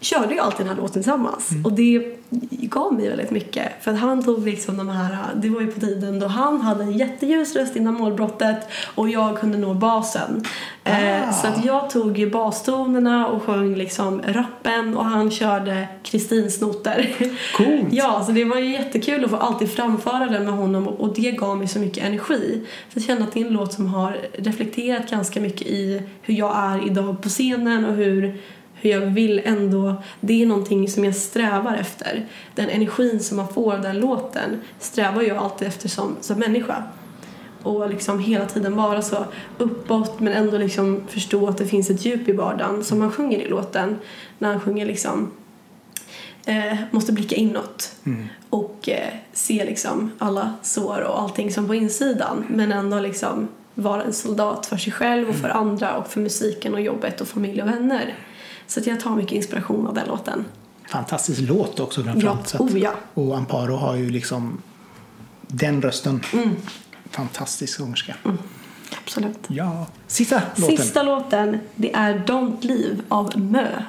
Speaker 2: körde ju alltid den här låten tillsammans. Och det gav mig väldigt mycket. För att han tog liksom de här, det var ju på tiden då han hade en jätteljus röst innan målbrottet och jag kunde nå basen. Eh,
Speaker 1: Ah.
Speaker 2: så att jag tog ju bastonerna och sjöng liksom rappen och han körde Kristinsnoter.
Speaker 1: Coolt.
Speaker 2: ja, så det var ju jättekul att få alltid framföra den med honom och det gav mig så mycket energi. Så jag känner att det är en låt som har reflekterat ganska mycket i hur jag är idag på scenen och hur hur jag vill ändå, det är någonting som jag strävar efter. Den energin som man får av den låten strävar jag alltid efter som, som människa. Och liksom hela tiden vara så uppåt men ändå liksom förstå att det finns ett djup i vardagen som han sjunger i låten. När han sjunger liksom eh, måste blicka inåt och eh, se liksom alla sår och allting som på insidan men ändå liksom vara en soldat för sig själv och för andra och för musiken och jobbet och familj och vänner. Så att jag tar mycket inspiration av den låten.
Speaker 1: Fantastisk låt också
Speaker 2: Ja,
Speaker 1: framförallt. att-
Speaker 2: oh ja.
Speaker 1: Och Amparo har ju liksom den rösten.
Speaker 2: Mm.
Speaker 1: Fantastisk sångerska.
Speaker 2: Absolut.
Speaker 1: Ja. Sista låten.
Speaker 2: Sista låten, det är Don't Leave av Mö.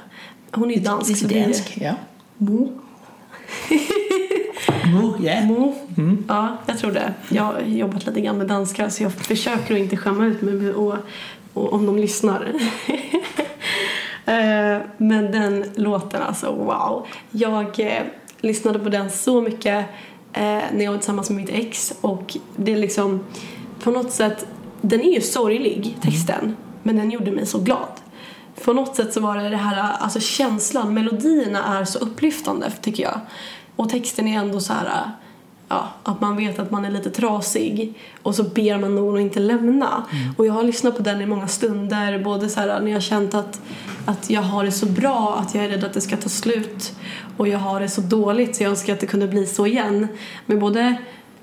Speaker 2: Hon är ju dansk. så
Speaker 1: dansk. Ja.
Speaker 2: Mo.
Speaker 1: Mo, yeah.
Speaker 2: Mo. Ja, jag tror det. Jag har jobbat lite grann med danskar så jag försöker att inte skämma ut mig och, och, om de lyssnar. Eh, Men den låten alltså, wow. Jag eh, lyssnade på den så mycket eh, när jag var tillsammans med mitt ex och det är liksom på något sätt, den är ju sorglig texten men den gjorde mig så glad. På något sätt så var det det här, alltså känslan, melodierna är så upplyftande tycker jag. Och texten är ändå så här ja, att man vet att man är lite trasig och så ber man någon att inte lämna. Och jag har lyssnat på den i många stunder, både så här när jag har känt att, att jag har det så bra att jag är rädd att det ska ta slut och jag har det så dåligt så jag önskar att det kunde bli så igen. Med både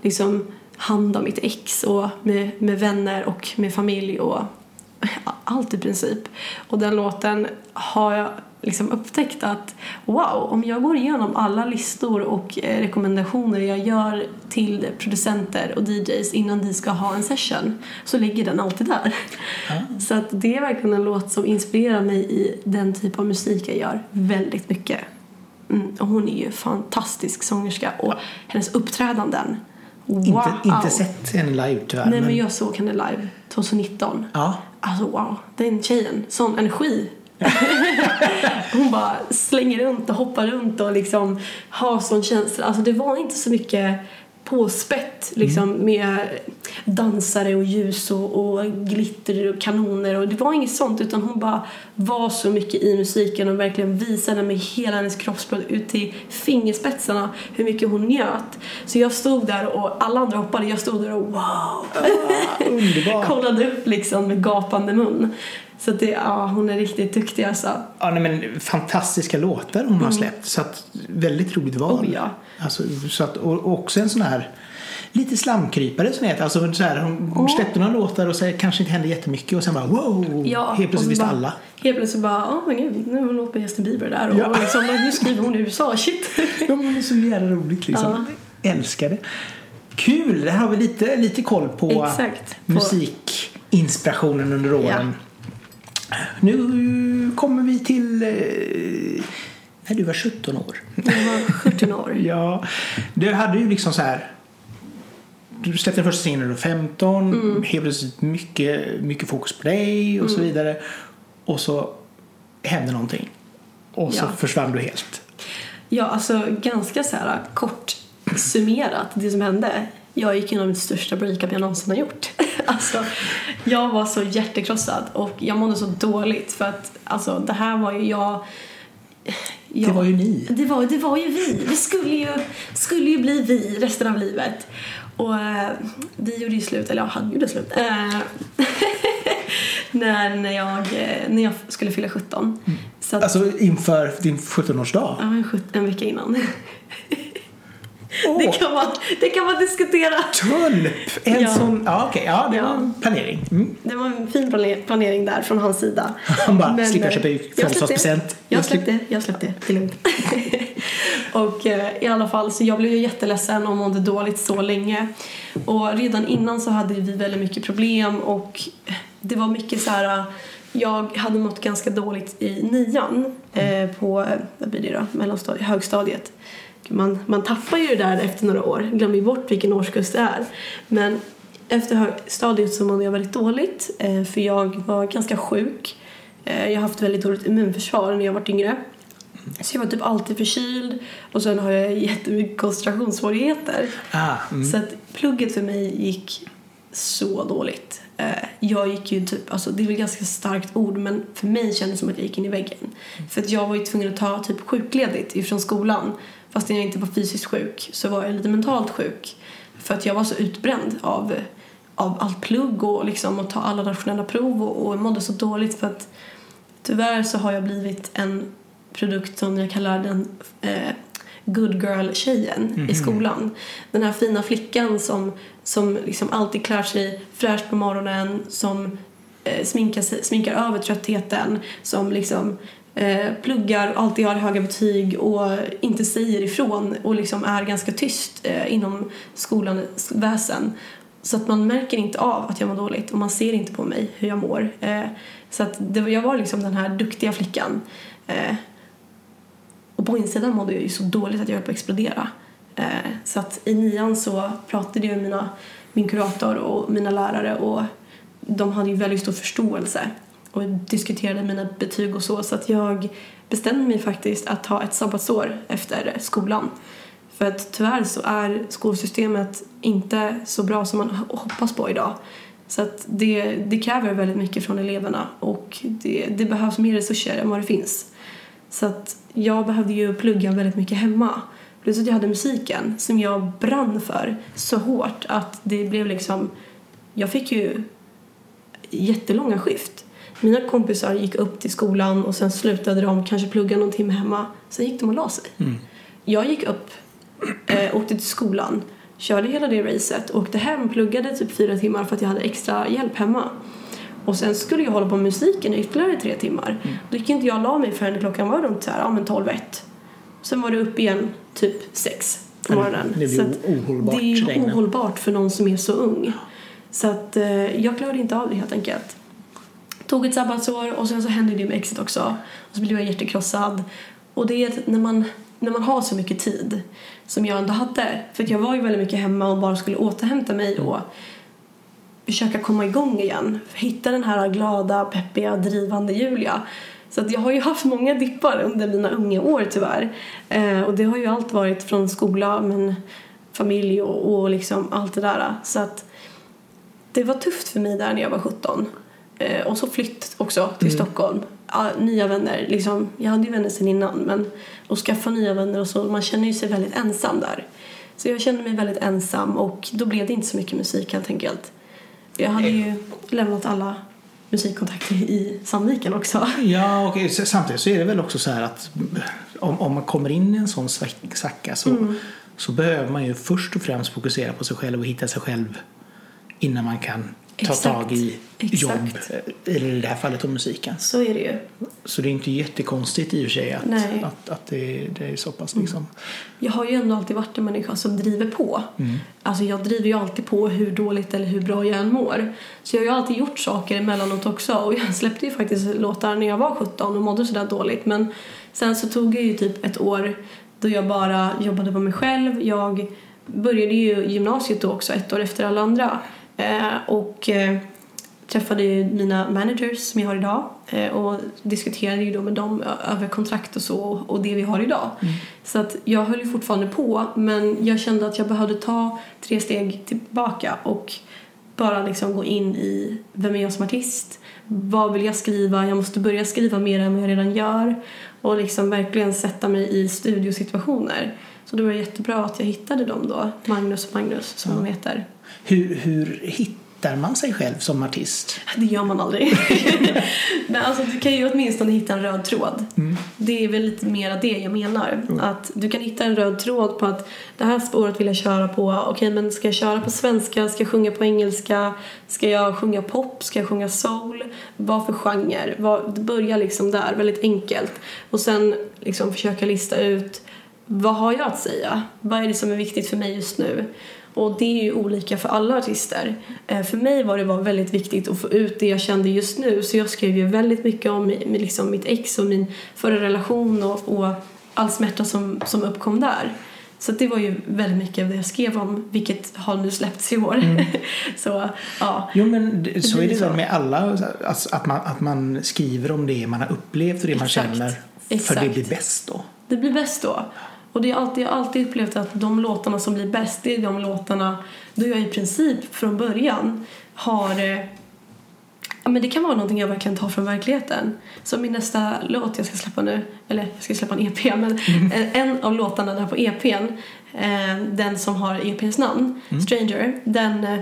Speaker 2: liksom hand om mitt ex och med, med vänner och med familj och allt i princip. Och den låten har jag liksom upptäckt att wow, om jag går igenom alla listor och eh, rekommendationer jag gör till producenter och DJs innan de ska ha en session så ligger den alltid där. Så att det är verkligen en låt som inspirerar mig i den typ av musik jag gör väldigt mycket. Mm, och hon är ju fantastisk sångerska och hennes uppträdanden Wow.
Speaker 1: Inte, inte sett henne live tyvärr.
Speaker 2: Nej men jag såg henne live 2019.
Speaker 1: Ja.
Speaker 2: Alltså wow, den tjejen, sån energi. Hon bara slänger runt och hoppar runt och liksom har sån känsla. Alltså det var inte så mycket påspätt liksom med dansare och ljus och, och glitter och kanoner och det var inget sånt utan hon bara var så mycket i musiken och verkligen visade med hela hennes kroppsspråk ut till fingerspetsarna hur mycket hon njöt. Så jag stod där och alla andra hoppade, jag stod där och wow!
Speaker 1: Underbart.
Speaker 2: kollade upp liksom med gapande mun. Så det, ja, hon är riktigt duktig alltså.
Speaker 1: Ja, nej, men fantastiska låtar hon har släppt. Så att, väldigt roligt val.
Speaker 2: Mm. Oh, ja.
Speaker 1: alltså, så att, och, och också en sån här lite slamkrypare som heter. Alltså, så här, hon hon släppte några låtar och så kanske inte hände jättemycket och sen bara wow!
Speaker 2: Ja,
Speaker 1: helt
Speaker 2: och
Speaker 1: plötsligt visste alla.
Speaker 2: Helt plötsligt bara, åh men gud, nu har hon låt på Justin Bieber där och
Speaker 1: Ja.
Speaker 2: liksom, nu skriver hon i USA, shit.
Speaker 1: Ja, men det är så jävla roligt liksom. Älskar det. Kul! Det här har vi lite, lite koll på
Speaker 2: Exakt. På-
Speaker 1: musikinspirationen under åren. Nu kommer vi till eh, när du var 17 år.
Speaker 2: Jag var 17 år.
Speaker 1: Ja, du hade ju liksom så här du släppte den första singeln när du var 15.
Speaker 2: Mm.
Speaker 1: Helt plötsligt mycket, mycket fokus på dig och så vidare. Och så hände någonting. Och så
Speaker 2: Ja.
Speaker 1: försvann du helt.
Speaker 2: Ja, alltså ganska så här kort summerat det som hände. Jag gick igenom mitt största breakup jag någonsin har gjort. alltså, jag var så hjärtekrossad och jag mådde så dåligt för att alltså, det här var ju jag... jag
Speaker 1: Det var ju ni.
Speaker 2: det var, det var ju vi. Vi skulle ju, skulle ju bli vi resten av livet. Och eh, vi gjorde ju slut, eller jag hade gjort slut. Eh, när, när, jag, eh, när jag skulle fylla 17. Så att,
Speaker 1: Alltså inför din 17-årsdag.
Speaker 2: ja, en, en vecka innan.
Speaker 1: Åh,
Speaker 2: Det kan man, det kan man diskutera.
Speaker 1: Tulp! En
Speaker 2: Ja.
Speaker 1: sån... Ja, okej. Ja, det
Speaker 2: Ja.
Speaker 1: var en planering. Mm.
Speaker 2: Det var en fin plane- planering där från hans sida.
Speaker 1: Han bara, slipper
Speaker 2: eh,
Speaker 1: köpa
Speaker 2: jag
Speaker 1: födelsedagspresent.
Speaker 2: Jag
Speaker 1: Jag släpp-
Speaker 2: släppte, jag släppte. Det är lugnt. och eh, i alla fall, så jag blev ju jätteledsen och mådde dåligt så länge. Och redan innan så hade vi väldigt mycket problem och det var mycket så här. Jag hade mått ganska dåligt i nian eh, på, eh, vad blir det då, mellanstadiet, högstadiet. Man, man tappar ju det där efter några år, glömmer ju bort vilken årskurs det är. Men efter högstadiet så mådde jag väldigt dåligt eh, för jag var ganska sjuk. Eh, jag har haft väldigt dåligt immunförsvar när jag var yngre. Så jag var typ alltid förkyld och sen har jag jättemycket koncentrationssvårigheter.
Speaker 1: Ah, mm.
Speaker 2: Så att plugget för mig gick så dåligt. Eh, Jag gick ju typ, alltså det är väl ett ganska starkt ord men för mig kändes det som att jag gick in i väggen. För att jag var ju tvungen att ta typ sjukledigt ifrån skolan. Fast jag inte var fysiskt sjuk så var jag lite mentalt sjuk. För att jag var så utbränd av, av allt plugg och liksom att ta alla nationella prov och, och mådde så dåligt för att tyvärr så har jag blivit en produkt som jag kallar den eh, good girl-tjejen i skolan. Den här fina flickan som, som liksom alltid klär sig fräscht på morgonen, som eh, sminkar, sminkar över tröttheten, som liksom eh, pluggar, alltid har höga betyg och inte säger ifrån och liksom är ganska tyst eh, inom skolans väsen. Så att man märker inte av att jag mår dåligt och man ser inte på mig hur jag mår. Eh, så att det, jag var liksom den här duktiga flickan. Eh, och på insidan mådde jag ju så dåligt att jag höll på att explodera. Eh, så att i nian så pratade jag med mina, min kurator och mina lärare och de hade ju väldigt stor förståelse och diskuterade mina betyg och så så att jag bestämde mig faktiskt att ta ett sabbatsår efter skolan. För att tyvärr så är skolsystemet inte så bra som man hoppas på idag. Så att det, det kräver väldigt mycket från eleverna och det, det behövs mer resurser än vad det finns. Så att jag behövde ju plugga väldigt mycket hemma. Plus att jag hade musiken som jag brann för så hårt att det blev liksom... Jag fick ju jättelånga skift. Mina kompisar gick upp till skolan och sen slutade de kanske plugga någon timme hemma. Sen gick de och la sig. Jag gick upp, eh, åkte till skolan, körde hela det racet, åkte hem, pluggade typ fyra timmar för att jag hade extra hjälp hemma. Och sen skulle jag hålla på med musiken i ytterligare tre timmar. Då gick inte jag och la mig förrän klockan var runt så här, ja men 12 ett. Sen var det upp igen typ sex på morgonen.
Speaker 1: Det blir ohållbart
Speaker 2: Det är ohållbart för någon som är så ung. Så att eh, jag klarade inte av det helt enkelt. Tog ett sabbatsår och sen så hände det med exit också. Och så blev jag hjärtekrossad. Och det är när man, när man har så mycket tid som jag ändå hade. För att jag var ju väldigt mycket hemma och bara skulle återhämta mig och försöka komma igång igen. Hitta den här glada, peppiga, drivande Julia. Så att jag har ju haft många dippar under mina unga år tyvärr. Eh, och det har ju allt varit från skola, men familj och, och liksom allt det där. Så att det var tufft för mig där när jag var 17. Eh, och så flytt också till Stockholm. Ja, nya vänner, liksom. Jag hade ju vänner sedan innan men att skaffa nya vänner och så, man känner ju sig väldigt ensam där. Så jag kände mig väldigt ensam och då blev det inte så mycket musik helt enkelt. Jag hade ju lämnat alla musikkontakter i Sandviken också.
Speaker 1: Ja, och samtidigt så är det väl också så här att om, om man kommer in i en sån svack- svacka så,
Speaker 2: Mm.
Speaker 1: så behöver man ju först och främst fokusera på sig själv och hitta sig själv innan man kan ta
Speaker 2: Exakt.
Speaker 1: tag i
Speaker 2: Exakt.
Speaker 1: jobb, eller i det här fallet om musiken.
Speaker 2: Så är det ju.
Speaker 1: Så det är inte jättekonstigt i och för sig att,
Speaker 2: Nej. Mm.
Speaker 1: att, att det, det är så pass liksom.
Speaker 2: Jag har ju ändå alltid varit en människa som driver på. Alltså jag driver ju alltid på hur dåligt eller hur bra jag än mår. Så jag har ju alltid gjort saker emellanåt också. Och jag släppte ju faktiskt låtar när jag var 17 och mådde sådär dåligt. Men sen så tog det ju typ ett år då jag bara jobbade på mig själv. Jag började ju gymnasiet då också, ett år efter alla andra. Eh, och eh, träffade ju mina managers som jag har idag eh, och diskuterade ju då med dem över kontrakt och så och det vi har idag. Så att jag höll ju fortfarande på men jag kände att jag behövde ta tre steg tillbaka och bara liksom gå in i vem är jag som artist? Vad vill jag skriva? Jag måste börja skriva mer än vad jag redan gör och liksom verkligen sätta mig i studiosituationer. Så det var jättebra att jag hittade dem då, Magnus och Magnus som de heter.
Speaker 1: Hur, hur hittar man sig själv som artist?
Speaker 2: Det gör man aldrig. Men alltså, du kan ju åtminstone hitta en röd tråd. Det är väl lite mer det jag menar. Att du kan hitta en röd tråd på att det här spåret vill jag köra på. Okej, men ska jag köra på svenska? Ska jag sjunga på engelska? Ska jag sjunga pop? Ska jag sjunga soul? Vad för genre? Vad, det börjar liksom där, väldigt enkelt. Och sen liksom försöka lista ut vad har jag att säga? Vad är det som är viktigt för mig just nu? Och det är ju olika för alla artister. Eh, För mig var det var väldigt viktigt att få ut det jag kände just nu så jag skrev ju väldigt mycket om liksom mitt ex och min förra relation och, och all smärta som, som uppkom där. Så det var ju väldigt mycket av det jag skrev om vilket har nu släppts i år. så ja,
Speaker 1: Jo men det- så är det väl med alla, alltså, att, man, att man skriver om det man har upplevt och det man
Speaker 2: Exakt.
Speaker 1: känner. För
Speaker 2: Exakt.
Speaker 1: det blir bäst då.
Speaker 2: det blir bäst då. Och det är alltid, jag har alltid upplevt att de låtarna som blir bäst det är de låtarna då jag i princip från början har eh, Ja, men det kan vara någonting jag verkligen tar från verkligheten. Som min nästa låt jag ska släppa nu, eller jag ska släppa en EP, men en- en av låtarna där på EPn, eh, den som har EPns namn, Stranger, den, eh,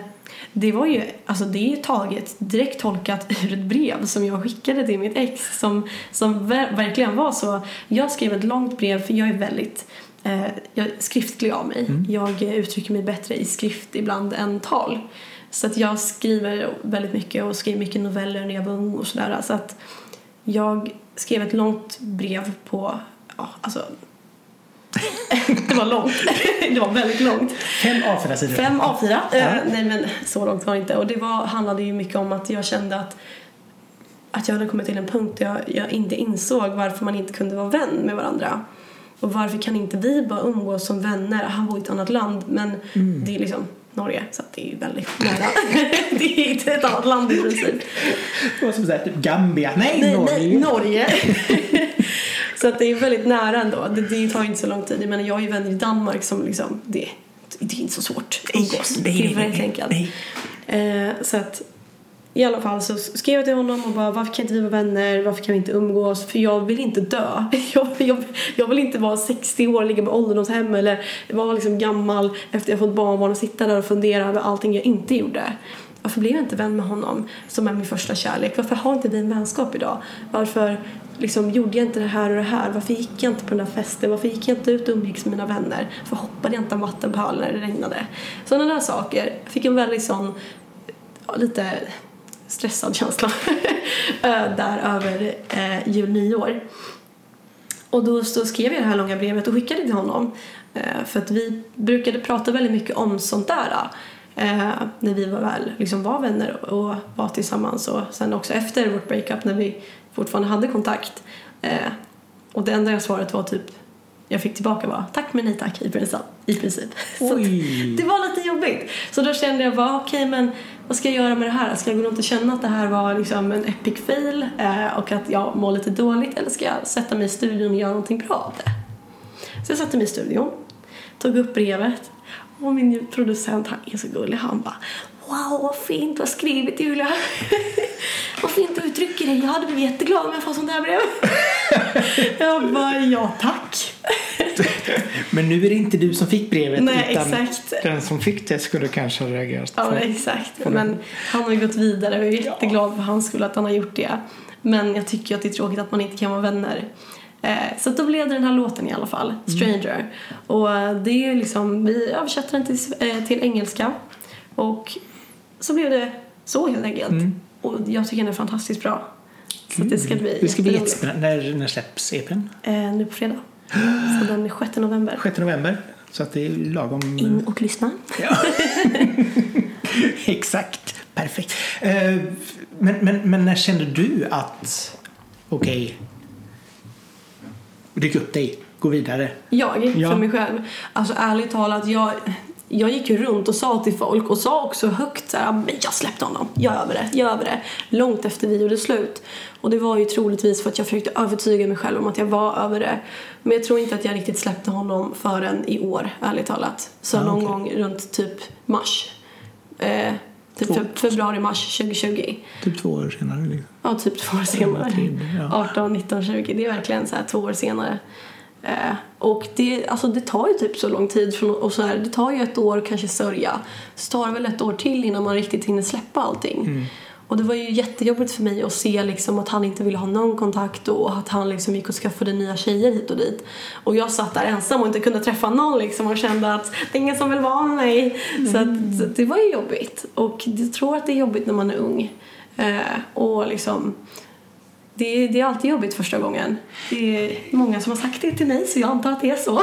Speaker 2: det var ju, alltså det är taget, direkt tolkat ur ett brev som jag skickade till mitt ex som, som ver- verkligen var så. Jag skrev ett långt brev för jag är väldigt jag är skriftlig av mig. Jag eh, uttrycker mig bättre i skrift ibland än tal. Så att jag skriver väldigt mycket och skrev mycket noveller när jag var ung och sådär. Så att jag skrev ett långt brev på, ja alltså det var långt. det var väldigt långt.
Speaker 1: Fem A4-sidor.
Speaker 2: Fem A4.
Speaker 1: Ja.
Speaker 2: Eh, nej men så långt var det inte. Och det var, handlade ju mycket om att jag kände att att jag hade kommit till en punkt där jag, jag inte insåg varför man inte kunde vara vän med varandra. Och varför kan inte vi bara umgås som vänner? Han bor i ett annat land men det är liksom Norge så att det är väldigt nära. det är inte ett annat land i princip.
Speaker 1: Det var som såhär, typ Gambia. Nej,
Speaker 2: Nej,
Speaker 1: Norge.
Speaker 2: nej, Norge. så att det är väldigt nära ändå. Det, det tar inte så lång tid. Jag menar, jag har ju vänner i Danmark som liksom, det, det är inte så svårt att umgås. Det är väldigt enkelt. Eh, så att i alla fall så skrev jag till honom och bara varför kan inte vi vara vänner? Varför kan vi inte umgås? För jag vill inte dö. Jag, jag, jag vill inte vara 60 år och ligga på ålderdomshem eller vara liksom gammal efter jag fått barnbarn och sitta där och fundera över allting jag inte gjorde. Varför blev jag inte vän med honom som är min första kärlek? Varför har inte vi en vänskap idag? Varför liksom, gjorde jag inte det här och det här? Varför gick jag inte på den där festen? Varför gick jag inte ut och umgicks med mina vänner? Varför hoppade jag inte en vattenpöl när det regnade? Sådana där saker. Jag fick en väldigt sån ja, lite stressad känsla eh, där över eh, jul nyår. Och då så skrev jag det här långa brevet och skickade till honom. Eh, för att vi brukade prata väldigt mycket om sånt där. Eh, när vi var väl liksom var vänner och var tillsammans och sen också efter vårt breakup när vi fortfarande hade kontakt. Eh, och det enda jag svaret var typ jag fick tillbaka var tack men nej tack i princip. I princip. Så det var lite jobbigt. Så då kände jag bara okej men vad ska jag göra med det här? Ska jag gå runt och känna att det här var liksom en epic fail eh, och att jag mår lite dåligt eller ska jag sätta mig i studion och göra någonting bra av det? Så jag satte mig i studion, tog upp brevet och min producent han är så gullig. Han bara Wow vad fint du har skrivit Julia. vad fint du uttrycker dig. Jag hade blivit jätteglad om jag fått sånt här brev. jag bara ja tack.
Speaker 1: Men nu är det inte du som fick brevet
Speaker 2: Nej,
Speaker 1: utan
Speaker 2: exakt.
Speaker 1: den som fick det skulle kanske ha reagerat.
Speaker 2: Ja,
Speaker 1: på-
Speaker 2: exakt.
Speaker 1: på.
Speaker 2: Men han har ju gått vidare och jag är jätteglad för hans skull att han har gjort det. Men jag tycker att det är tråkigt att man inte kan vara vänner. Eh, så då blev det den här låten i alla fall, Stranger. Och eh, det är liksom, vi översatte den till, eh, till engelska. Och så blev det så helt enkelt. Och jag tycker den är fantastiskt bra. Så det ska bli
Speaker 1: Det ska bli jättespännande. När, när släpps EPn?
Speaker 2: Eh, nu på fredag. Så den är 6 november.
Speaker 1: 6 november. Så att det är lagom...
Speaker 2: In och lyssna.
Speaker 1: Ja. Exakt. Perfekt. Eh, Men, men, men när kände du att okej, ryck upp dig, gå vidare?
Speaker 2: Jag,
Speaker 1: Ja.
Speaker 2: för mig själv. Alltså ärligt talat, jag, jag gick ju runt och sa till folk och sa också högt så här, men jag släppte honom, jag är över det, jag är över det. Långt efter vi gjorde slut. Och det var ju troligtvis för att jag försökte övertyga mig själv om att jag var över det. Men jag tror inte att jag riktigt släppte honom förrän i år, ärligt talat. Så
Speaker 1: Ah,
Speaker 2: någon gång runt typ mars. Eh, typ
Speaker 1: Två-
Speaker 2: fe- februari-mars 2020.
Speaker 1: Typ två år senare. Liksom.
Speaker 2: Ja, typ två år senare.
Speaker 1: tre, ja.
Speaker 2: 18, 19, 20. Det är verkligen så här två år senare. Eh, och det, alltså det tar ju typ så lång tid. Från, och så här, det tar ju ett år kanske sörja. Så tar det väl ett år till innan man riktigt hinner släppa allting.
Speaker 1: Mm.
Speaker 2: Och det var ju jättejobbigt för mig att se liksom att han inte ville ha någon kontakt och att han liksom gick och skaffade nya tjejer hit och dit. Och jag satt där ensam och inte kunde träffa någon liksom och kände att det är ingen som vill vara med mig. Så, att, så att det var ju jobbigt. Och jag tror att det är jobbigt när man är ung. Eh, och liksom det är, det är alltid jobbigt första gången. Det är många som har sagt det till mig så jag antar att det är så.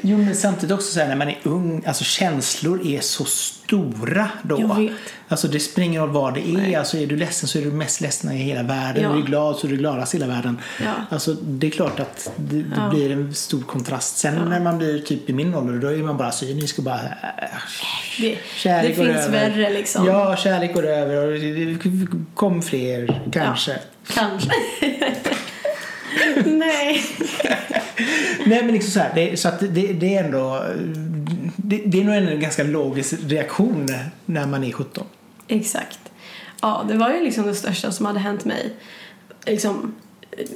Speaker 1: Jo, men samtidigt också så här, när man är ung, alltså känslor är så stora då.
Speaker 2: Jag vet.
Speaker 1: Alltså det spelar ingen roll vad det är. Alltså är du ledsen så är du mest ledsen i hela världen.
Speaker 2: Ja.
Speaker 1: Är du glad så är du gladast i hela världen.
Speaker 2: Ja.
Speaker 1: Alltså det är klart att det, det
Speaker 2: Ja.
Speaker 1: blir en stor kontrast. Sen när man blir typ i min ålder då är man bara cynisk och bara äh,
Speaker 2: Det, det
Speaker 1: Kärlek går
Speaker 2: finns
Speaker 1: över.
Speaker 2: värre liksom.
Speaker 1: Ja, kärlek går över och det kom fler kanske.
Speaker 2: Kanske. Nej.
Speaker 1: Nej men liksom så här, det, så att det, det är ändå det, det är nog en ganska logisk reaktion när man är 17.
Speaker 2: Exakt. Ja, det var ju liksom det största som hade hänt mig. Liksom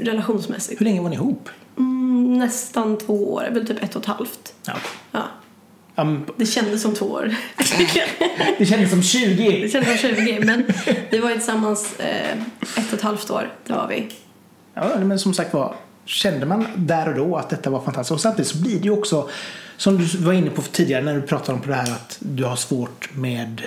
Speaker 2: relationsmässigt.
Speaker 1: Hur länge var ni ihop?
Speaker 2: Mm, nästan två år, väl typ ett och ett halvt.
Speaker 1: Ja.
Speaker 2: Ja,
Speaker 1: men
Speaker 2: det kändes som två år.
Speaker 1: det kändes som 20.
Speaker 2: det kändes som 20, men vi var tillsammans eh, ett och ett halvt år. Det var vi.
Speaker 1: Ja, men som sagt var, kände man där och då att detta var fantastiskt. Och samtidigt så blir det ju också, som du var inne på tidigare när du pratade om på det här att du har svårt med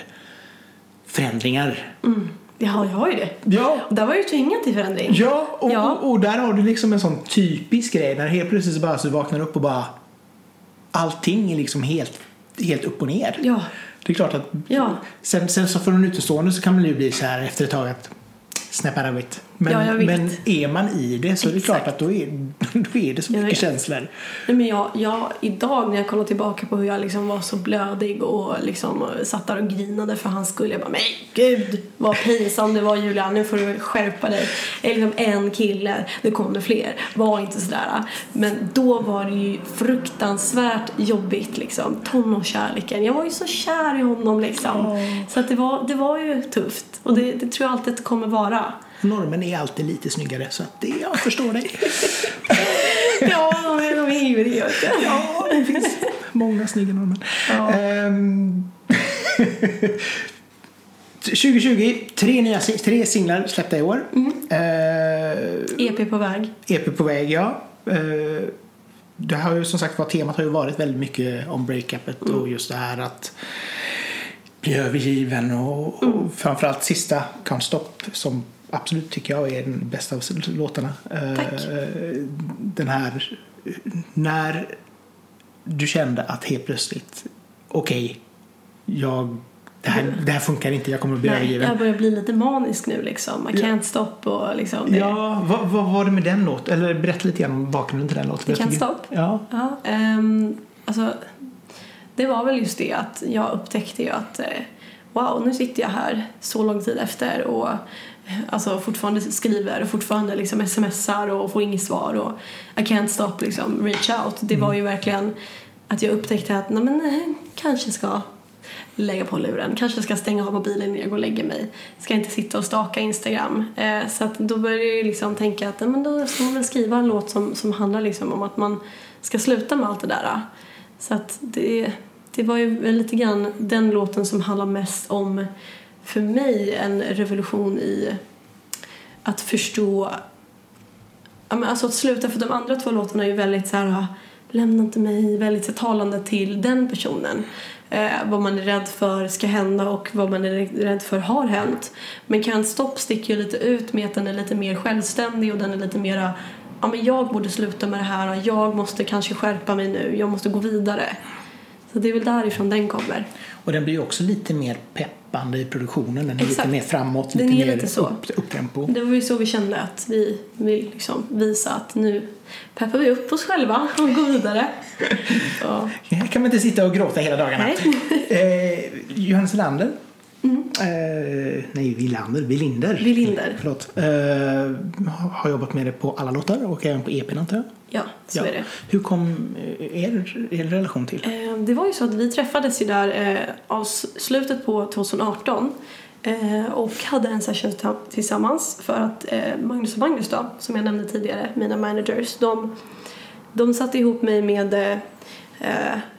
Speaker 1: förändringar.
Speaker 2: Mm. Ja, jag har ju det.
Speaker 1: Ja,
Speaker 2: Och där var jag ju tvingad till förändring.
Speaker 1: Ja, och,
Speaker 2: Ja.
Speaker 1: Och, och där har du liksom en sån typisk grej när helt plötsligt så bara så du vaknar upp och bara allting är liksom helt, helt upp och ner.
Speaker 2: Ja.
Speaker 1: Det är klart att
Speaker 2: Ja.
Speaker 1: sen, sen så för en utestående så kan man ju bli så här efter ett tag att snap out of it. Men,
Speaker 2: Ja,
Speaker 1: men är man i det så är det
Speaker 2: Exakt.
Speaker 1: klart att då är, då är det så mycket känslor.
Speaker 2: Nej, men jag, jag, idag när jag kollar tillbaka på hur jag liksom var så blödig och liksom satt där och grinade för hans skull. Jag bara, men gud vad pinsam det var Julia, nu får du skärpa dig. Jag är liksom en kille, det kommer fler. Var inte sådär. Men då var det ju fruktansvärt jobbigt liksom. Tonårskärleken. Jag var ju så kär i honom liksom. Så att det var, det var ju tufft. Och det, det tror jag alltid att det kommer vara.
Speaker 1: Normen är alltid lite snyggare så att det, jag förstår dig.
Speaker 2: Ja, de är, ju det.
Speaker 1: ja, det finns många snygga normer.
Speaker 2: Ja.
Speaker 1: Ehm, 2020, tre, nya, tre singlar släppta i år.
Speaker 2: Mm.
Speaker 1: Eh,
Speaker 2: EP på väg.
Speaker 1: EP på väg, ja. Eh, det har ju som sagt var temat har ju varit väldigt mycket om breakupet
Speaker 2: Mm.
Speaker 1: och just det här att bli övergiven och,
Speaker 2: Mm.
Speaker 1: och framförallt sista Can't Stop som absolut tycker jag är den bästa av låtarna. Eh,
Speaker 2: Tack.
Speaker 1: Den här när du kände att helt plötsligt okej, jag det här, det här funkar inte, jag kommer att bli
Speaker 2: Nej,
Speaker 1: övergiven.
Speaker 2: jag börjar bli lite manisk nu liksom. I
Speaker 1: Ja.
Speaker 2: can't stop och liksom det.
Speaker 1: Ja, vad, vad var det med den låten? Eller berätta lite grann om bakgrunden till den låten.
Speaker 2: I can't stop?
Speaker 1: Ja.
Speaker 2: Ja, ehm, alltså det var väl just det att jag upptäckte ju att eh, wow, nu sitter jag här så lång tid efter och eh, alltså fortfarande skriver och fortfarande liksom smsar och får inget svar och I can't stop liksom reach out. Det var ju verkligen att jag upptäckte att nej men eh, kanske ska lägga på luren. Kanske ska stänga av mobilen när jag går och lägger mig. Ska inte sitta och staka Instagram. Eh, så att då började jag liksom tänka att ja, men då ska man väl skriva en låt som, som handlar liksom om att man ska sluta med allt det där. Så att det, det var ju lite grann den låten som handlar mest om för mig en revolution i att förstå ja, men alltså att sluta för de andra två låtarna är ju väldigt så här ah, lämna inte mig, väldigt så talande till den personen. Eh, vad man är rädd för ska hända och vad man är rädd för har hänt. Men Can't Stop sticker ju lite ut med att den är lite mer självständig och den är lite mera ja men jag borde sluta med det här, jag måste kanske skärpa mig nu, jag måste gå vidare. Så det är väl därifrån den kommer.
Speaker 1: Och den blir ju också lite mer peppad löpande i produktionen. Den är
Speaker 2: Exakt.
Speaker 1: lite mer framåt,
Speaker 2: Den
Speaker 1: lite mer
Speaker 2: lite
Speaker 1: upp, upptempo.
Speaker 2: Det var ju så vi kände att vi vill liksom visa att nu peppar vi upp oss själva och går vidare. Så,
Speaker 1: Här kan man inte sitta och gråta hela dagarna. Eh, Johannes Lander. Eh, nej, Wilander. Wilinder.
Speaker 2: Wilinder.
Speaker 1: Förlåt. Eh, har jobbat med det på alla låtar och även på EPn antar jag.
Speaker 2: Ja, så är det.
Speaker 1: Hur kom eh, er, er relation till?
Speaker 2: Eh, Det var ju så att vi träffades ju där eh, av slutet på 2018 eh, och hade en session tillsammans för att Magnus och Magnus då, som jag nämnde tidigare, mina managers, de, de satte ihop mig med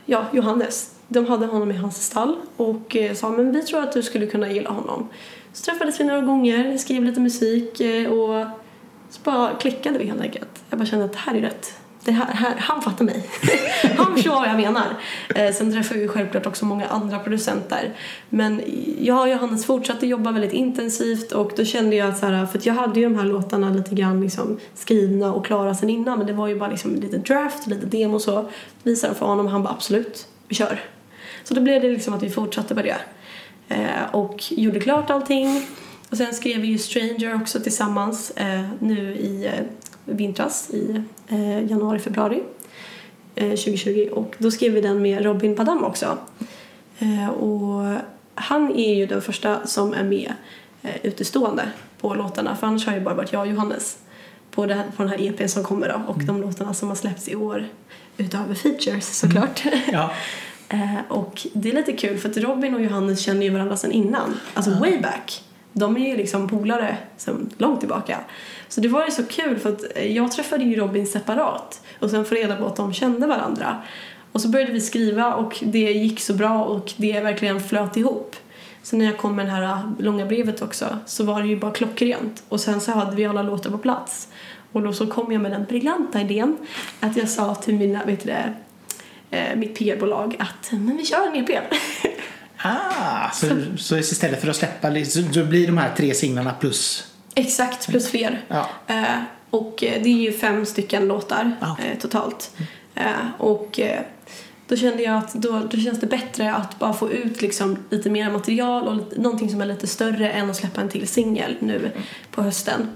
Speaker 2: ja, Johannes. De hade honom i hans stall och sa men vi tror att du skulle kunna gilla honom. Så träffades vi några gånger, skrev lite musik och så bara klickade vi helt enkelt. Jag bara kände att det här är rätt. Det här, här, han fattar mig. han förstår vad jag menar. Eh, sen träffade vi självklart också många andra producenter. Men jag och Johannes fortsatte jobba väldigt intensivt och då kände jag att så här, för att jag hade ju de här låtarna lite grann liksom skrivna och klara sen innan men det var ju bara liksom lite draft, lite demo så. Visade för honom och han bara absolut, vi kör. Så då blev det liksom att vi fortsatte på det. Eh, och gjorde klart allting. Och sen skrev vi ju Stranger också tillsammans eh, nu i eh, vintras i eh, januari, februari eh, 2020 och då skrev vi den med Robin Padam också. Eh, och han är ju den första som är med eh, utestående på låtarna för annars har ju bara varit jag och Johannes på, det på den här EPn som kommer då och de låtarna som har släppts i år utöver features såklart.
Speaker 1: Ja.
Speaker 2: Eh, och det är lite kul för att Robin och Johannes känner ju varandra sedan innan. Alltså way back. De är ju liksom polare sedan långt tillbaka. Så det var ju så kul för att jag träffade ju Robin separat och sen får reda på att de kände varandra. Och så började vi skriva och det gick så bra och det verkligen flöt ihop. Så när jag kom med det här långa brevet också så var det ju bara klockrent. Och sen så hade vi alla låtar på plats. Och då så kom jag med den briljanta idén att jag sa till mina, vet du det, eh, mitt PR-bolag att men vi kör en EP.
Speaker 1: Ah, så, så istället för att släppa, så blir de här tre singlarna plus
Speaker 2: Exakt, plus fler.
Speaker 1: Ja.
Speaker 2: Eh, och eh, det är ju fem stycken låtar
Speaker 1: Ja.
Speaker 2: eh, totalt. Eh, och eh, då kände jag att då, då känns det bättre att bara få ut liksom lite mer material och lite, någonting som är lite större än att släppa en till singel nu på hösten.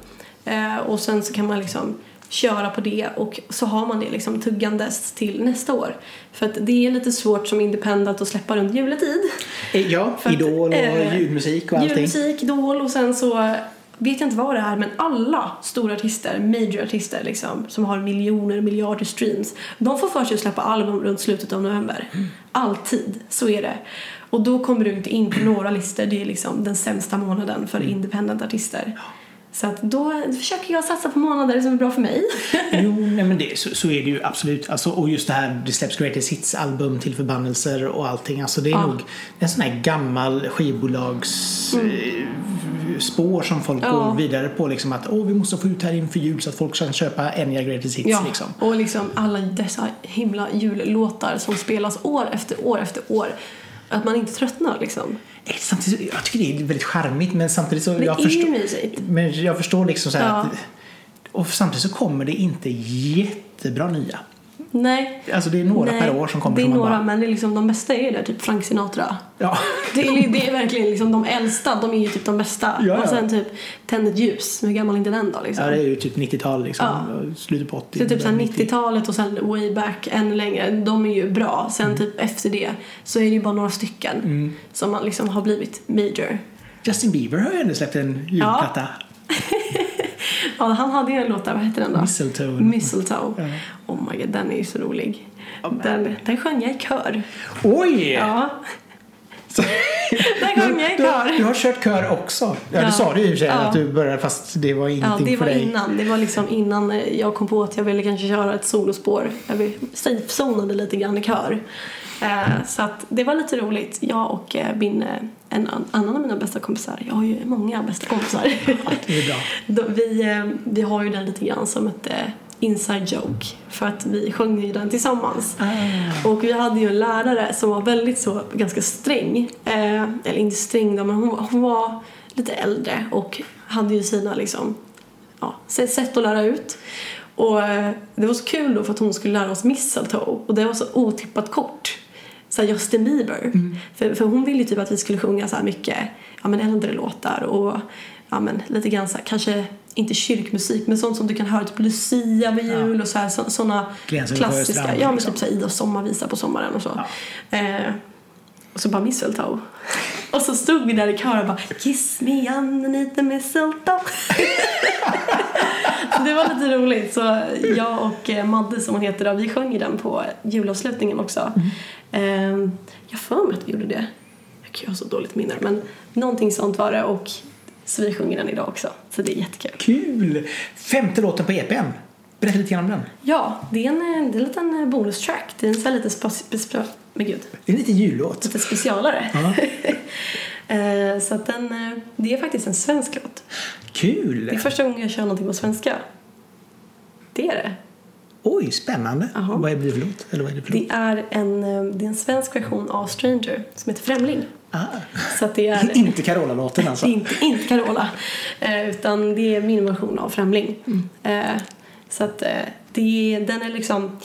Speaker 2: Eh, och sen så kan man liksom köra på det och så har man det liksom tuggandes till nästa år. För att det är lite svårt som independent att släppa runt juletid.
Speaker 1: Eh, Ja,
Speaker 2: För att,
Speaker 1: Idol och
Speaker 2: eh,
Speaker 1: ljudmusik och allting.
Speaker 2: Julmusik, Idol och sen så vet jag inte vad det är men alla stora artister, major artister liksom, som har miljoner, miljarder streams de får för sig att släppa album runt slutet av november. Alltid, så är det. Och då kommer du inte in på några listor, det är liksom den sämsta månaden för independent artister. Så att då försöker jag satsa på månader som är bra för mig.
Speaker 1: Jo, nej men det, så, så är det ju absolut. Alltså, och just det här, det släpps Greatest Hits-album till förbannelser och allting. Alltså det är
Speaker 2: Ja.
Speaker 1: nog en sån här gammal skivbolags eh, spår som folk
Speaker 2: Mm. Ja.
Speaker 1: går vidare på. Liksom att Åh, vi måste få ut här inför jul så att folk kan köpa Enya Greatest Hits.
Speaker 2: Ja,
Speaker 1: Liksom.
Speaker 2: och liksom alla dessa himla jullåtar som spelas år efter år efter år. Att man inte tröttnar liksom.
Speaker 1: Eh, Samtidigt, jag tycker det är väldigt charmigt men samtidigt så...
Speaker 2: Det
Speaker 1: jag förstår. Men jag förstår liksom så här
Speaker 2: Ja.
Speaker 1: att... Och samtidigt så kommer det inte jättebra nya.
Speaker 2: Nej.
Speaker 1: Alltså det är några
Speaker 2: Nej,
Speaker 1: per år som kommer
Speaker 2: Det är några,
Speaker 1: bara...
Speaker 2: men det är liksom, de bästa är ju där, typ Frank Sinatra.
Speaker 1: Ja.
Speaker 2: Det är, det är verkligen liksom de äldsta, de är ju typ de bästa.
Speaker 1: Ja, ja.
Speaker 2: Och sen typ Tänd ett ljus, hur gammal är inte den då liksom?
Speaker 1: ja, det är ju typ 90-tal liksom.
Speaker 2: Ja.
Speaker 1: Slutet på 80.
Speaker 2: Så typ såhär
Speaker 1: början 90.
Speaker 2: 90-talet och sen way back ännu längre, de är ju bra.
Speaker 1: Mm.
Speaker 2: Sen typ efter det så är det ju bara några stycken som man liksom har blivit major.
Speaker 1: Justin Bieber har ju ändå släppt en julplatta.
Speaker 2: Ja, han hade ju en låt där, vad hette den då?
Speaker 1: Mistletoe.
Speaker 2: Mistletoe.
Speaker 1: Ja.
Speaker 2: Oh my god, den är ju så rolig. Den, den sjöng jag i kör.
Speaker 1: Oj!
Speaker 2: Ja, den sjöng jag
Speaker 1: du,
Speaker 2: kör.
Speaker 1: du har kört kör också. Ja,
Speaker 2: Ja.
Speaker 1: du sa det ju i för
Speaker 2: Ja.
Speaker 1: att du började fast det var
Speaker 2: Ja,
Speaker 1: ingenting
Speaker 2: det
Speaker 1: för
Speaker 2: var
Speaker 1: dig.
Speaker 2: innan. Det var liksom innan jag kom på att jag ville kanske köra ett solospår. Jag safe-zonade lite grann i kör. Eh, så att det var lite roligt. Jag och eh, min, eh, en an- annan av mina bästa kompisar. Jag har ju många bästa kompisar.
Speaker 1: Det är bra.
Speaker 2: Vi, eh, vi har ju den lite grann som ett inside joke. För att vi sjöng ju den tillsammans.
Speaker 1: Ah.
Speaker 2: Och vi hade ju en lärare som var väldigt så, ganska sträng. Eh, eller inte sträng då, men hon, hon var lite äldre och hade ju sina liksom, ja, sätt att lära ut. Och eh, det var så kul då för att hon skulle lära oss mistletoe och det var så otippat kort. så här Justin Bieber.
Speaker 1: Mm.
Speaker 2: För, för hon ville ju typ att vi skulle sjunga så här mycket ja, men äldre låtar och ja, men lite grann så här, kanske inte kyrkmusik men sånt som du kan höra typ Lucia vid jul och så här, så, såna klassiska, ja men
Speaker 1: liksom.
Speaker 2: typ så här Ida sommarvisa på sommaren och så. Eh, och så bara mistletoe. Och så stod vi där i kör och bara Kiss me underneath mistletoe. så det var lite roligt. Så jag och eh, Madde som hon heter då, vi sjöng den på julavslutningen också. Eh, jag för mig att vi gjorde det. Jag har så dåligt minne. Men någonting sånt var det och så vi sjunger den idag också. Så det är jättekul.
Speaker 1: Kul! Femte låten på EPn. Berätta lite grann om den.
Speaker 2: Ja, det är en, eh, det är en liten bonustrack. Det är en sån här lite spe, spe, spe, men gud,
Speaker 1: Det är lite jullåt.
Speaker 2: lite specialare. Eh, så att den, eh, det är faktiskt en svensk låt. Det är
Speaker 1: Kul!
Speaker 2: första gången jag kör någonting på svenska. Det är det.
Speaker 1: Oj, spännande.
Speaker 2: Jaha.
Speaker 1: Vad är det för låt? Eller vad är det för låt?
Speaker 2: Det är en, eh, det är en svensk version av Stranger som heter Främling.
Speaker 1: Ah.
Speaker 2: Så att det är
Speaker 1: Inte Carola-låten alltså.
Speaker 2: Inte, inte Carola, eh, utan det är min version av Främling. Eh, så att eh, det, den är liksom...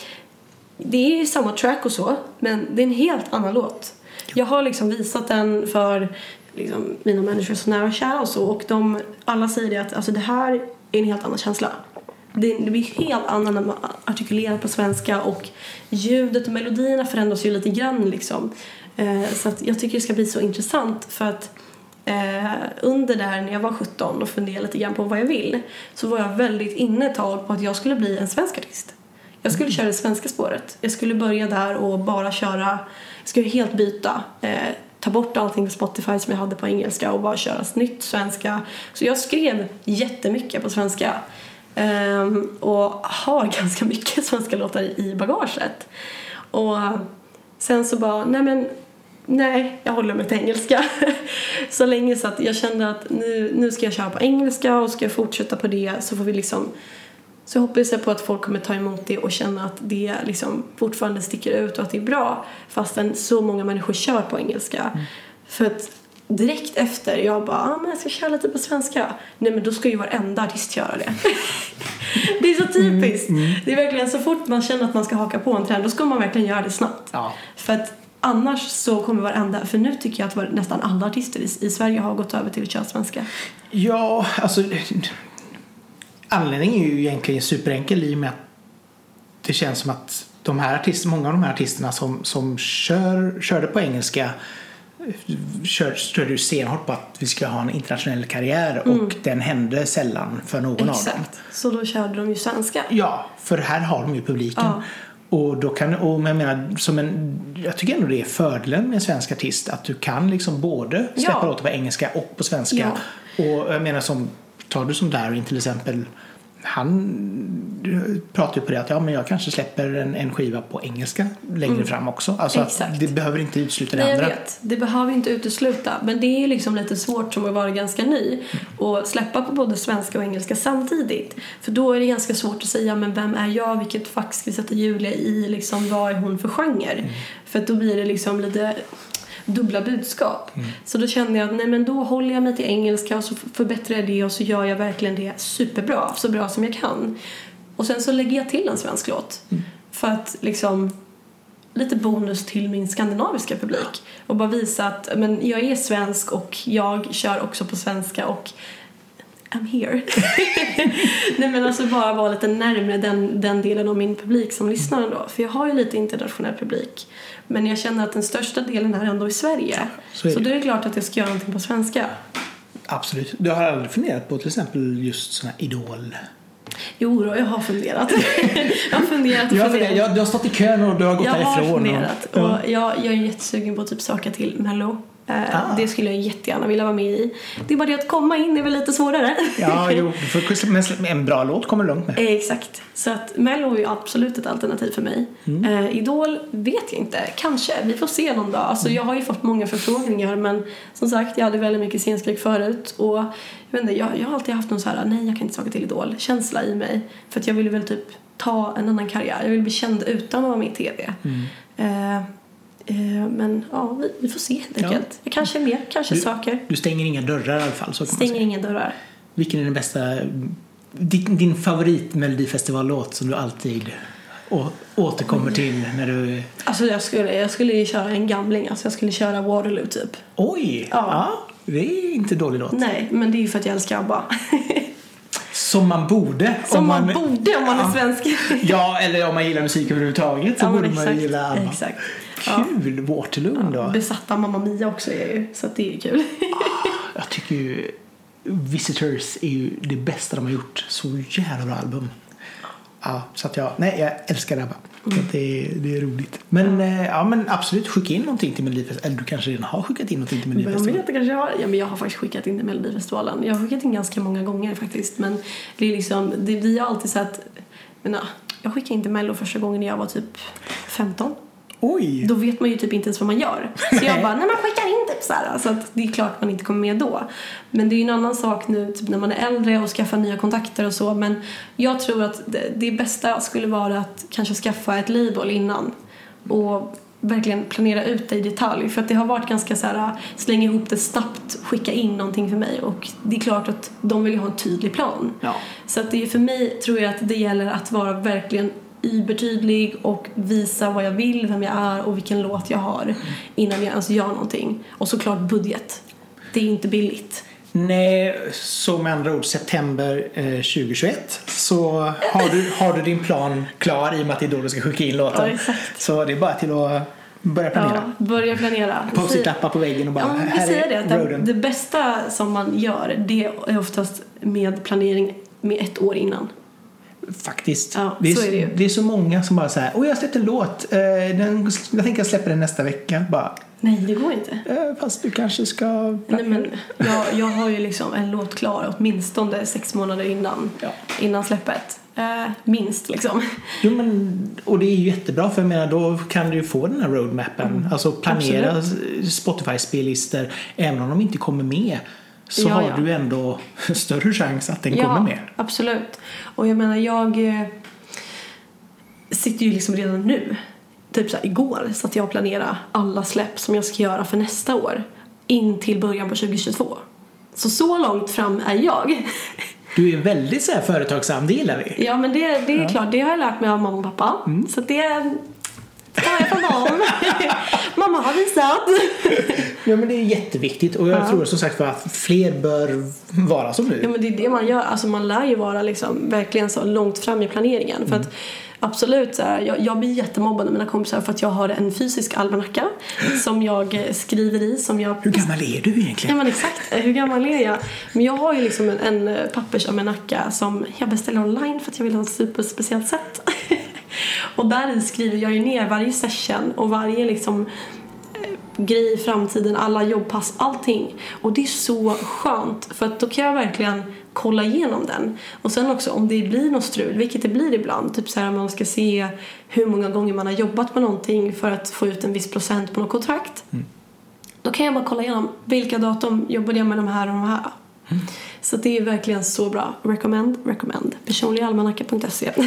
Speaker 2: Det är samma track och så, men det är en helt annan låt. Jag har liksom visat den för liksom, mina människor så nära och kära och så och de, alla säger det att alltså, det här är en helt annan känsla. Det, det blir helt annan när man artikulerar på svenska och ljudet och melodierna förändras ju lite grann liksom. Eh, så att jag tycker det ska bli så intressant för att eh, under där när jag var 17 och funderade lite grann på vad jag vill så var jag väldigt inne ett tag på att jag skulle bli en svensk artist. Jag skulle köra det svenska spåret. Jag skulle börja där och bara köra, jag skulle helt byta. Eh, ta bort allting på Spotify som jag hade på engelska och bara köra nytt svenska. Så jag skrev jättemycket på svenska. Ehm, och har ganska mycket svenska låtar i bagaget. Och sen så bara, nej men nej, jag håller mig till engelska. så länge så att jag kände att nu, nu ska jag köra på engelska och ska jag fortsätta på det så får vi liksom så hoppas jag på att folk kommer ta emot det och känna att det liksom fortfarande sticker ut och att det är bra fastän så många människor kör på engelska. För att direkt efter jag bara, ah, men jag ska köra lite på svenska. Nej men då ska ju varenda artist göra det. det är så typiskt. Det är verkligen så fort man känner att man ska haka på en trend då ska man verkligen göra det snabbt.
Speaker 1: Ja.
Speaker 2: För att annars så kommer varenda, för nu tycker jag att var- nästan alla artister i, i Sverige har gått över till att köra svenska.
Speaker 1: Ja, alltså anledningen är ju egentligen superenkel i och med att det känns som att de här artisterna, många av de här artisterna som, som kör, körde på engelska kör, körde ju stenhårt på att vi ska ha en internationell karriär och den hände sällan för någon av dem.
Speaker 2: Exakt. Så då körde de ju svenska.
Speaker 1: Ja, för här har de ju publiken.
Speaker 2: Ja.
Speaker 1: Och då kan, och jag menar, som en, jag tycker ändå det är fördelen med en svensk artist att du kan liksom både släppa
Speaker 2: Ja.
Speaker 1: låtar på engelska och på svenska. Och jag menar som, tar du som Darin till exempel, han pratar ju på det att ja, men jag kanske släpper en, en skiva på engelska längre fram också. Alltså
Speaker 2: Mm.
Speaker 1: Det behöver inte utesluta det
Speaker 2: Nej, jag
Speaker 1: andra.
Speaker 2: vet. Det behöver inte utesluta. Men det är liksom lite svårt som att vara ganska ny och släppa på både svenska och engelska samtidigt. För då är det ganska svårt att säga men vem är jag, vilket fack ska vi sätta Julia i, liksom, vad är hon för genre? För att då blir det liksom lite dubbla budskap. Så då kände jag att nej men då håller jag mig till engelska och så förbättrar jag det och så gör jag verkligen det superbra, så bra som jag kan. Och sen så lägger jag till en svensk låt. För att liksom lite bonus till min skandinaviska publik och bara visa att men, jag är svensk och jag kör också på svenska och I'm here. Nej men alltså bara vara lite närmare den, den delen av min publik som lyssnar ändå. För jag har ju lite internationell publik. Men jag känner att den största delen är ändå i Sverige.
Speaker 1: så är
Speaker 2: så
Speaker 1: det.
Speaker 2: är det klart att jag ska göra någonting på svenska.
Speaker 1: Absolut. Du har aldrig funderat på till exempel just såna här Idol?
Speaker 2: Jo då, jag har funderat. jag har funderat och
Speaker 1: Jag,
Speaker 2: funderat.
Speaker 1: jag, du har stått i kön och du har gått
Speaker 2: Jag har
Speaker 1: därifrån.
Speaker 2: funderat
Speaker 1: och,
Speaker 2: och jag, jag är jättesugen på typ söka till Mello. Eh,
Speaker 1: Ah.
Speaker 2: Det skulle jag jättegärna vilja vara med i. Det är bara det att komma in är väl lite svårare.
Speaker 1: Ja, jo, men en bra låt kommer du långt med.
Speaker 2: Eh, Exakt. Så att Mello är ju absolut ett alternativ för mig.
Speaker 1: Mm.
Speaker 2: Eh, Idol vet jag inte. Kanske. Vi får se någon dag. Alltså,
Speaker 1: Mm.
Speaker 2: jag har ju fått många förfrågningar men som sagt, jag hade väldigt mycket scenskräck förut och jag vet inte, jag, jag har alltid haft någon så här, nej jag kan inte söka till Idol-känsla i mig. För att jag ville väl typ ta en annan karriär. Jag vill bli känd utan att vara med i TV.
Speaker 1: Mm.
Speaker 2: Eh, men ja, vi, får se helt
Speaker 1: Ja.
Speaker 2: enkelt. Jag kanske är med, kanske
Speaker 1: Du-
Speaker 2: söker.
Speaker 1: Du stänger inga dörrar i alla fall. Så man
Speaker 2: Stänger inga dörrar.
Speaker 1: Vilken är den bästa, din, din favorit Melodifestivallåt som du alltid å- återkommer till när du...
Speaker 2: Alltså jag skulle, jag skulle köra en gamling, alltså jag skulle köra Waterloo typ.
Speaker 1: Oj!
Speaker 2: Ja.
Speaker 1: Ja. det är inte dålig låt.
Speaker 2: Nej, men det är ju för att jag älskar ABBA.
Speaker 1: Som man borde.
Speaker 2: Som
Speaker 1: om
Speaker 2: man, borde om man
Speaker 1: Ja.
Speaker 2: är svensk.
Speaker 1: Ja, eller om man gillar musik överhuvudtaget så
Speaker 2: Ja,
Speaker 1: borde man
Speaker 2: exakt,
Speaker 1: gilla ABBA.
Speaker 2: exakt. Ja.
Speaker 1: Kul! Waterloo då.
Speaker 2: Besatta Mamma Mia också är jag ju, så att det är kul.
Speaker 1: Jag tycker ju Visitors är ju det bästa de har gjort. Så jävla bra album. Ja, så att jag, nej, jag älskar ABBA. Att det, är, det är roligt. Men, eh, ja, men absolut, skicka in någonting till Melodifestivalen. Eller du kanske redan har skickat in någonting till
Speaker 2: jag
Speaker 1: Melodifestivalen.
Speaker 2: vet kanske jag har. Ja, men jag har faktiskt skickat in till Melodifestivalen. Jag har skickat in ganska många gånger faktiskt. Men det är liksom, det, vi har alltid sett, men, ja, jag skickade in till Mello första gången när jag var typ 15.
Speaker 1: Oj!
Speaker 2: Då vet man ju typ inte ens vad man gör. Så jag bara, nej man skickar in typ så här. Så att det är klart man inte kommer med då. Men det är ju en annan sak nu typ när man är äldre och skaffar nya kontakter och så. Men jag tror att det, det bästa skulle vara att kanske skaffa ett label innan. Och verkligen planera ut det i detalj. För att det har varit ganska så här, slänga ihop det snabbt, skicka in någonting för mig. Och det är klart att de vill ju ha en tydlig plan.
Speaker 1: Ja.
Speaker 2: Så att det är för mig tror jag att det gäller att vara verkligen übertydlig och visa vad jag vill, vem jag är och vilken låt jag har innan jag ens gör någonting. Och såklart budget. Det är inte billigt.
Speaker 1: Nej, så med andra ord september eh, 2021 så har du, har du din plan klar i och med att det är då du ska skicka in låten.
Speaker 2: Ja, exakt.
Speaker 1: Så det är bara till att börja planera.
Speaker 2: Ja, börja planera.
Speaker 1: Post-it-lappar på väggen och bara
Speaker 2: Ja,
Speaker 1: här
Speaker 2: säger det.
Speaker 1: är
Speaker 2: det,
Speaker 1: roaden.
Speaker 2: det bästa som man gör det är oftast med planering med ett år innan.
Speaker 1: Faktiskt.
Speaker 2: Ja,
Speaker 1: det, är,
Speaker 2: så är det ju.
Speaker 1: det är så många som bara säger åh jag har släppt en låt, eh, den, jag tänker jag släpper den nästa vecka. Bara,
Speaker 2: Nej, det går inte.
Speaker 1: eh, fast du kanske ska...
Speaker 2: Nej, men jag, jag har ju liksom en låt klar åtminstone sex månader innan,
Speaker 1: Ja.
Speaker 2: innan släppet. Eh, minst liksom.
Speaker 1: Jo, men, och det är ju jättebra för jag menar då kan du ju få den här roadmappen. Alltså planera Spotify-spellistor även om de inte kommer med. Så
Speaker 2: Ja,
Speaker 1: har
Speaker 2: ja.
Speaker 1: du ändå större chans att den kommer med.
Speaker 2: absolut. Och jag menar, jag eh, sitter ju liksom redan nu, typ så här, igår, så att jag planerar alla släpp som jag ska göra för nästa år in till början på 2022. Så så långt fram är jag.
Speaker 1: Du är väldigt så här företagsam, det gillar vi.
Speaker 2: Ja men det, det är klart, det har jag lärt mig av mamma och pappa.
Speaker 1: Mm.
Speaker 2: Så det tar jag från dem. mamma har visat.
Speaker 1: Ja men det är jätteviktigt och jag
Speaker 2: Ja.
Speaker 1: tror som sagt att fler bör vara som du.
Speaker 2: Ja men det är det man gör, alltså man lär ju vara liksom verkligen så långt fram i planeringen.
Speaker 1: Mm.
Speaker 2: För att absolut så här, jag, jag blir jättemobbad av mina kompisar för att jag har en fysisk almanacka som jag skriver i, som jag
Speaker 1: Hur gammal är du
Speaker 2: Ja
Speaker 1: egentligen?
Speaker 2: men exakt, hur gammal är jag? Men jag har ju liksom en, en pappersalmanacka som jag beställer online för att jag vill ha ett superspeciellt sätt. och där skriver jag ju ner varje session och varje liksom eh, grej i framtiden, alla jobbpass, allting. Och det är så skönt för att då kan jag verkligen kolla igenom den. Och sen också om det blir något strul, vilket det blir ibland, typ så här man ska se hur många gånger man har jobbat med någonting för att få ut en viss procent på något kontrakt. Då kan jag bara kolla igenom vilka datum jobbade jag med de här och de här. Så det är verkligen så bra. Recommend, recommend. Personligalmanacka.se.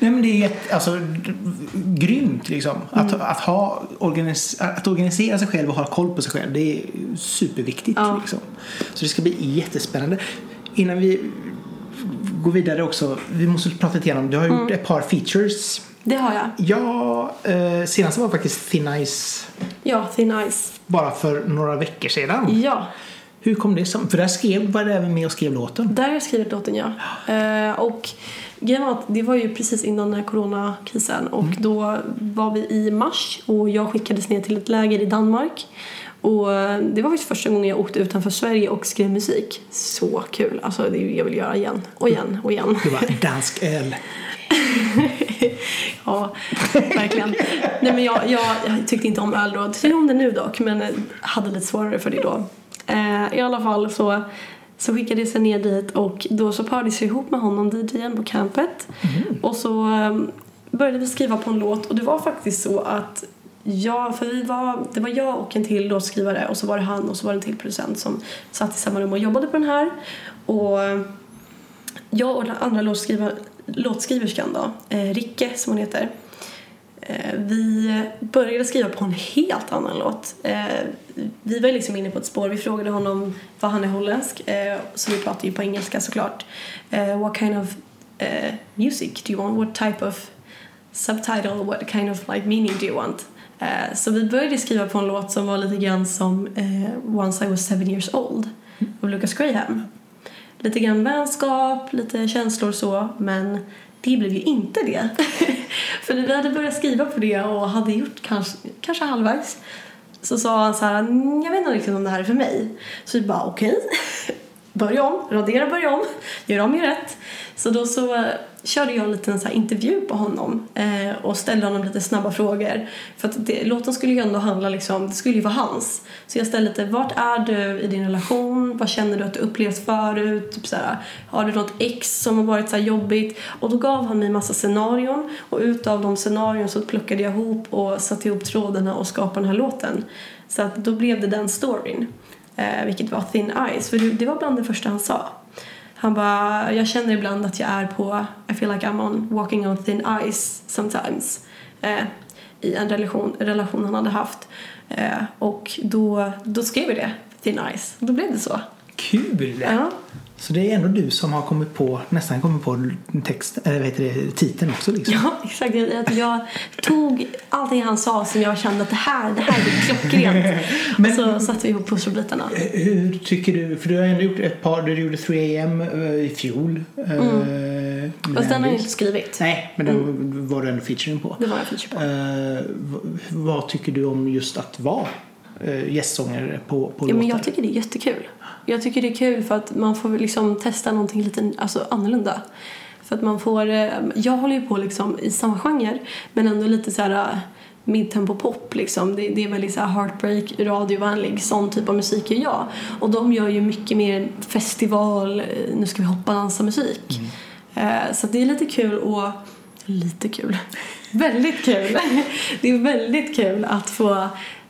Speaker 1: Nej men det är jätte- alltså, grymt liksom. Att,
Speaker 2: Mm.
Speaker 1: att, ha organis- att organisera sig själv och ha koll på sig själv det är superviktigt.
Speaker 2: Ja.
Speaker 1: Liksom. Så det ska bli jättespännande. Innan vi går vidare också, vi måste prata lite igenom, du har
Speaker 2: Mm.
Speaker 1: gjort ett par features.
Speaker 2: Det har jag.
Speaker 1: Ja, eh, senast var faktiskt Thin Ice
Speaker 2: Ja, Thin Ice.
Speaker 1: bara för några veckor sedan.
Speaker 2: Ja,
Speaker 1: Hur kom det som? För där skrev, var det även med och skrev låten.
Speaker 2: där har jag skrivit låten ja. Eh, och grejen var att det var ju precis innan den här coronakrisen och då var vi i mars och jag skickades ner till ett läger i Danmark. Och eh, det var faktiskt första gången jag åkte utanför Sverige och skrev musik. Så kul! Alltså det jag vill göra igen och igen och igen.
Speaker 1: Det var dansk öl.
Speaker 2: ja, verkligen. Nej, men jag, jag, jag tyckte inte om öl då. Jag tycker om det nu dock, men eh, hade lite svårare för det då. Eh, I alla fall så, så skickades jag ner dit och då så parades jag ihop med honom, DJn, på campet. Och så eh, började vi skriva på en låt och det var faktiskt så att Ja, för vi var, det var jag och en till låtskrivare och så var det han och så var det en till producent som satt i samma rum och jobbade på den här. Och eh, jag och den andra låtskrivar, låtskriverskan då, eh, Ricke som hon heter, eh, vi började skriva på en helt annan låt. Eh, vi var liksom inne på ett spår. Vi frågade honom, vad han är holländsk, eh, så vi pratade ju på engelska såklart. Eh, what kind of eh, music do you want? What type of subtitle? What kind of like meaning do you want? Eh, så vi började skriva på en låt som var lite grann som eh, Once I was seven years old av Lucas Graham. Lite grann vänskap, lite känslor så, men det blev ju inte det. För när vi hade börjat skriva på det och hade gjort kanske, kanske halvvägs så sa han så här, mm, jag vet inte riktigt om det här är för mig. Så vi bara okej, börja om, radera, börja om, gör om, gör rätt. Så då så körde jag en liten så här intervju på honom eh, och ställde honom lite snabba frågor. För att det, låten skulle ju ändå handla liksom, det skulle ju vara hans. Så jag ställde lite, vart är du i din relation? Vad känner du att du upplevt förut? Typ så här, har du något ex som har varit så här jobbigt? Och då gav han mig massa scenarion och utav de scenarion så plockade jag ihop och satte ihop trådarna och skapade den här låten. Så att då blev det den storyn. Eh, vilket var Thin Eyes, för det, det var bland det första han sa. Han bara, jag känner ibland att jag är på, I feel like I'm on walking on thin ice sometimes. Eh, I en relation, relation han hade haft. Eh, och då, då skrev vi det, thin ice. Då blev det så.
Speaker 1: Kul!
Speaker 2: Ja.
Speaker 1: Så det är ändå du som har kommit på, nästan kommit på text, eller heter det, titeln också liksom.
Speaker 2: Ja, exakt. Jag, jag tog allting han sa som jag kände att det här, det här blir klockrent.
Speaker 1: Men-
Speaker 2: och så satte vi ihop pusselbitarna.
Speaker 1: Hur tycker du, för du har ändå gjort ett par, du gjorde 3am eh, i fjol. eh, med
Speaker 2: Fast den har jag inte skrivit.
Speaker 1: Nej, men den var du ändå featuring på.
Speaker 2: Det var jag feature på.
Speaker 1: Eh, v- vad tycker du om just att vara uh, gästsångare på, på
Speaker 2: Ja,
Speaker 1: låtar?
Speaker 2: men jag tycker det är jättekul. Jag tycker det är kul för att man får liksom testa någonting lite alltså, annorlunda. För att man får, eh, jag håller ju på liksom i samma genre men ändå lite så här eh, midtempo pop liksom. Det, det är väldigt så här heartbreak, radiovänlig, sån typ av musik är jag. Och de gör ju mycket mer festival, eh, nu ska vi hoppa dansa musik. Eh, Så det är lite kul och lite kul. väldigt kul. det är väldigt kul att få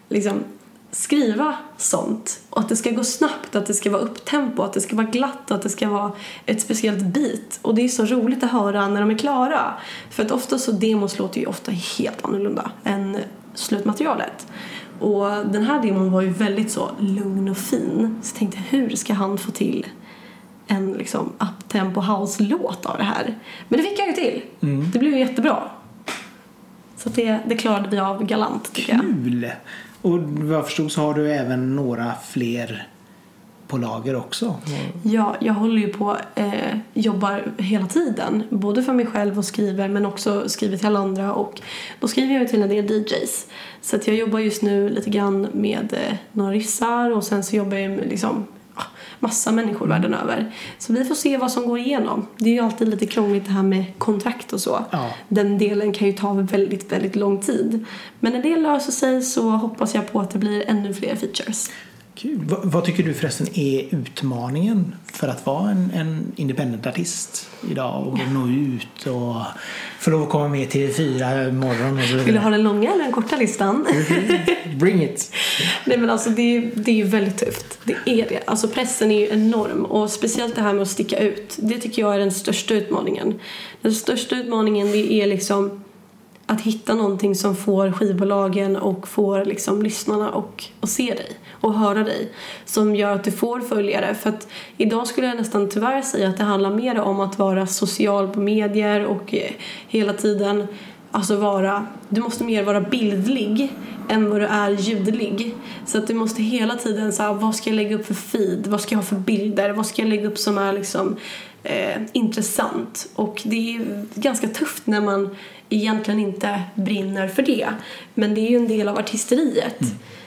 Speaker 2: liksom skriva sånt och att det ska gå snabbt, att det ska vara upptempo, att det ska vara glatt, att det ska vara ett speciellt beat. Och det är så roligt att höra när de är klara. För att ofta så demos låter ju ofta helt annorlunda än slutmaterialet. Och den här demon var ju väldigt så lugn och fin. Så jag tänkte hur ska han få till en liksom uptempo house-låt av det här? Men det fick jag ju till. Det blev ju jättebra. Så det, det klarade vi av galant tycker jag.
Speaker 1: Kul! Och vad jag förstod så har du även några fler på lager också. Mm.
Speaker 2: Ja, jag håller ju på, eh, jobbar hela tiden. Både för mig själv och skriver men också skriver till alla andra och då skriver jag ju till en del DJs. Så att jag jobbar just nu lite grann med eh, några ryssar och sen så jobbar jag med liksom massa människor världen över. Så vi får se vad som går igenom. Det är ju alltid lite krångligt det här med kontrakt och så.
Speaker 1: Ja.
Speaker 2: Den delen kan ju ta väldigt, väldigt lång tid. Men när det löser sig så hoppas jag på att det blir ännu fler features.
Speaker 1: Kul. Va, vad tycker du förresten är utmaningen för att vara en, en independent-artist idag och nå ut och få lov att komma med till fyra morgon och så
Speaker 2: Vill du
Speaker 1: vidare?
Speaker 2: ha den långa eller den korta listan?
Speaker 1: Bring it!
Speaker 2: Nej men alltså det är, det är ju väldigt tufft. Det är det. Alltså pressen är ju enorm och speciellt det här med att sticka ut. Det tycker jag är den största utmaningen. Den största utmaningen det är liksom att hitta någonting som får skivbolagen och får liksom lyssnarna och, och se dig och höra dig. Som gör att du får följare. För att idag skulle jag nästan tyvärr säga att det handlar mer om att vara social på medier och eh, hela tiden Alltså vara, du måste mer vara bildlig än vad du är ljudlig. Så att du måste hela tiden säga vad ska jag lägga upp för feed? Vad ska jag ha för bilder? Vad ska jag lägga upp som är liksom eh, intressant? Och det är ganska tufft när man egentligen inte brinner för det. Men det är ju en del av artisteriet.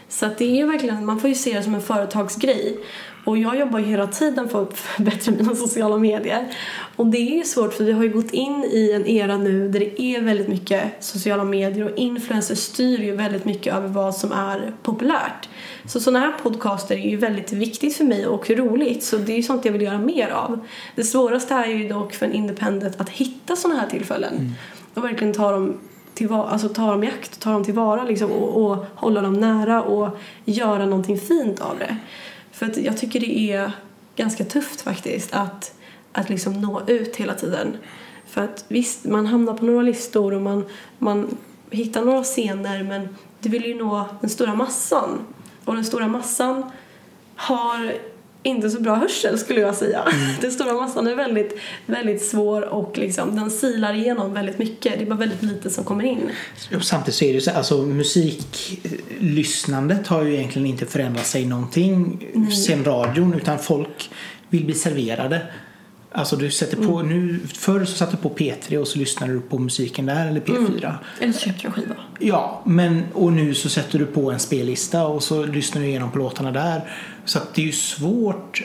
Speaker 2: Så att det är verkligen, man får ju se det som en företagsgrej. Och jag jobbar ju hela tiden för att förbättra mina sociala medier. Och det är ju svårt för vi har ju gått in i en era nu där det är väldigt mycket sociala medier och influencers styr ju väldigt mycket över vad som är populärt. Så sådana här podcaster är ju väldigt viktigt för mig och roligt så det är ju sånt jag vill göra mer av. Det svåraste är ju dock för en independent att hitta sådana här tillfällen och verkligen ta dem tillvara, alltså ta dem i akt, ta dem tillvara liksom, och, och hålla dem nära och göra någonting fint av det. För att jag tycker det är ganska tufft faktiskt att, att liksom nå ut hela tiden. För att visst, man hamnar på några listor och man, man hittar några scener men du vill ju nå den stora massan. Och den stora massan har inte så bra hörsel skulle jag säga. Den stora massan är väldigt, väldigt svår och liksom, den silar igenom väldigt mycket. Det är bara väldigt lite som kommer in.
Speaker 1: Och Samtidigt så är det så alltså musiklyssnandet har ju egentligen inte förändrat sig någonting sen radion utan folk vill bli serverade. Alltså du sätter på, nu, förr så satte du på P3 och så lyssnade du på musiken där eller P4.
Speaker 2: Eller så köpte jag en skiva.
Speaker 1: Ja, men och nu så sätter du på en spellista och så lyssnar du igenom på låtarna där. Så att det är ju svårt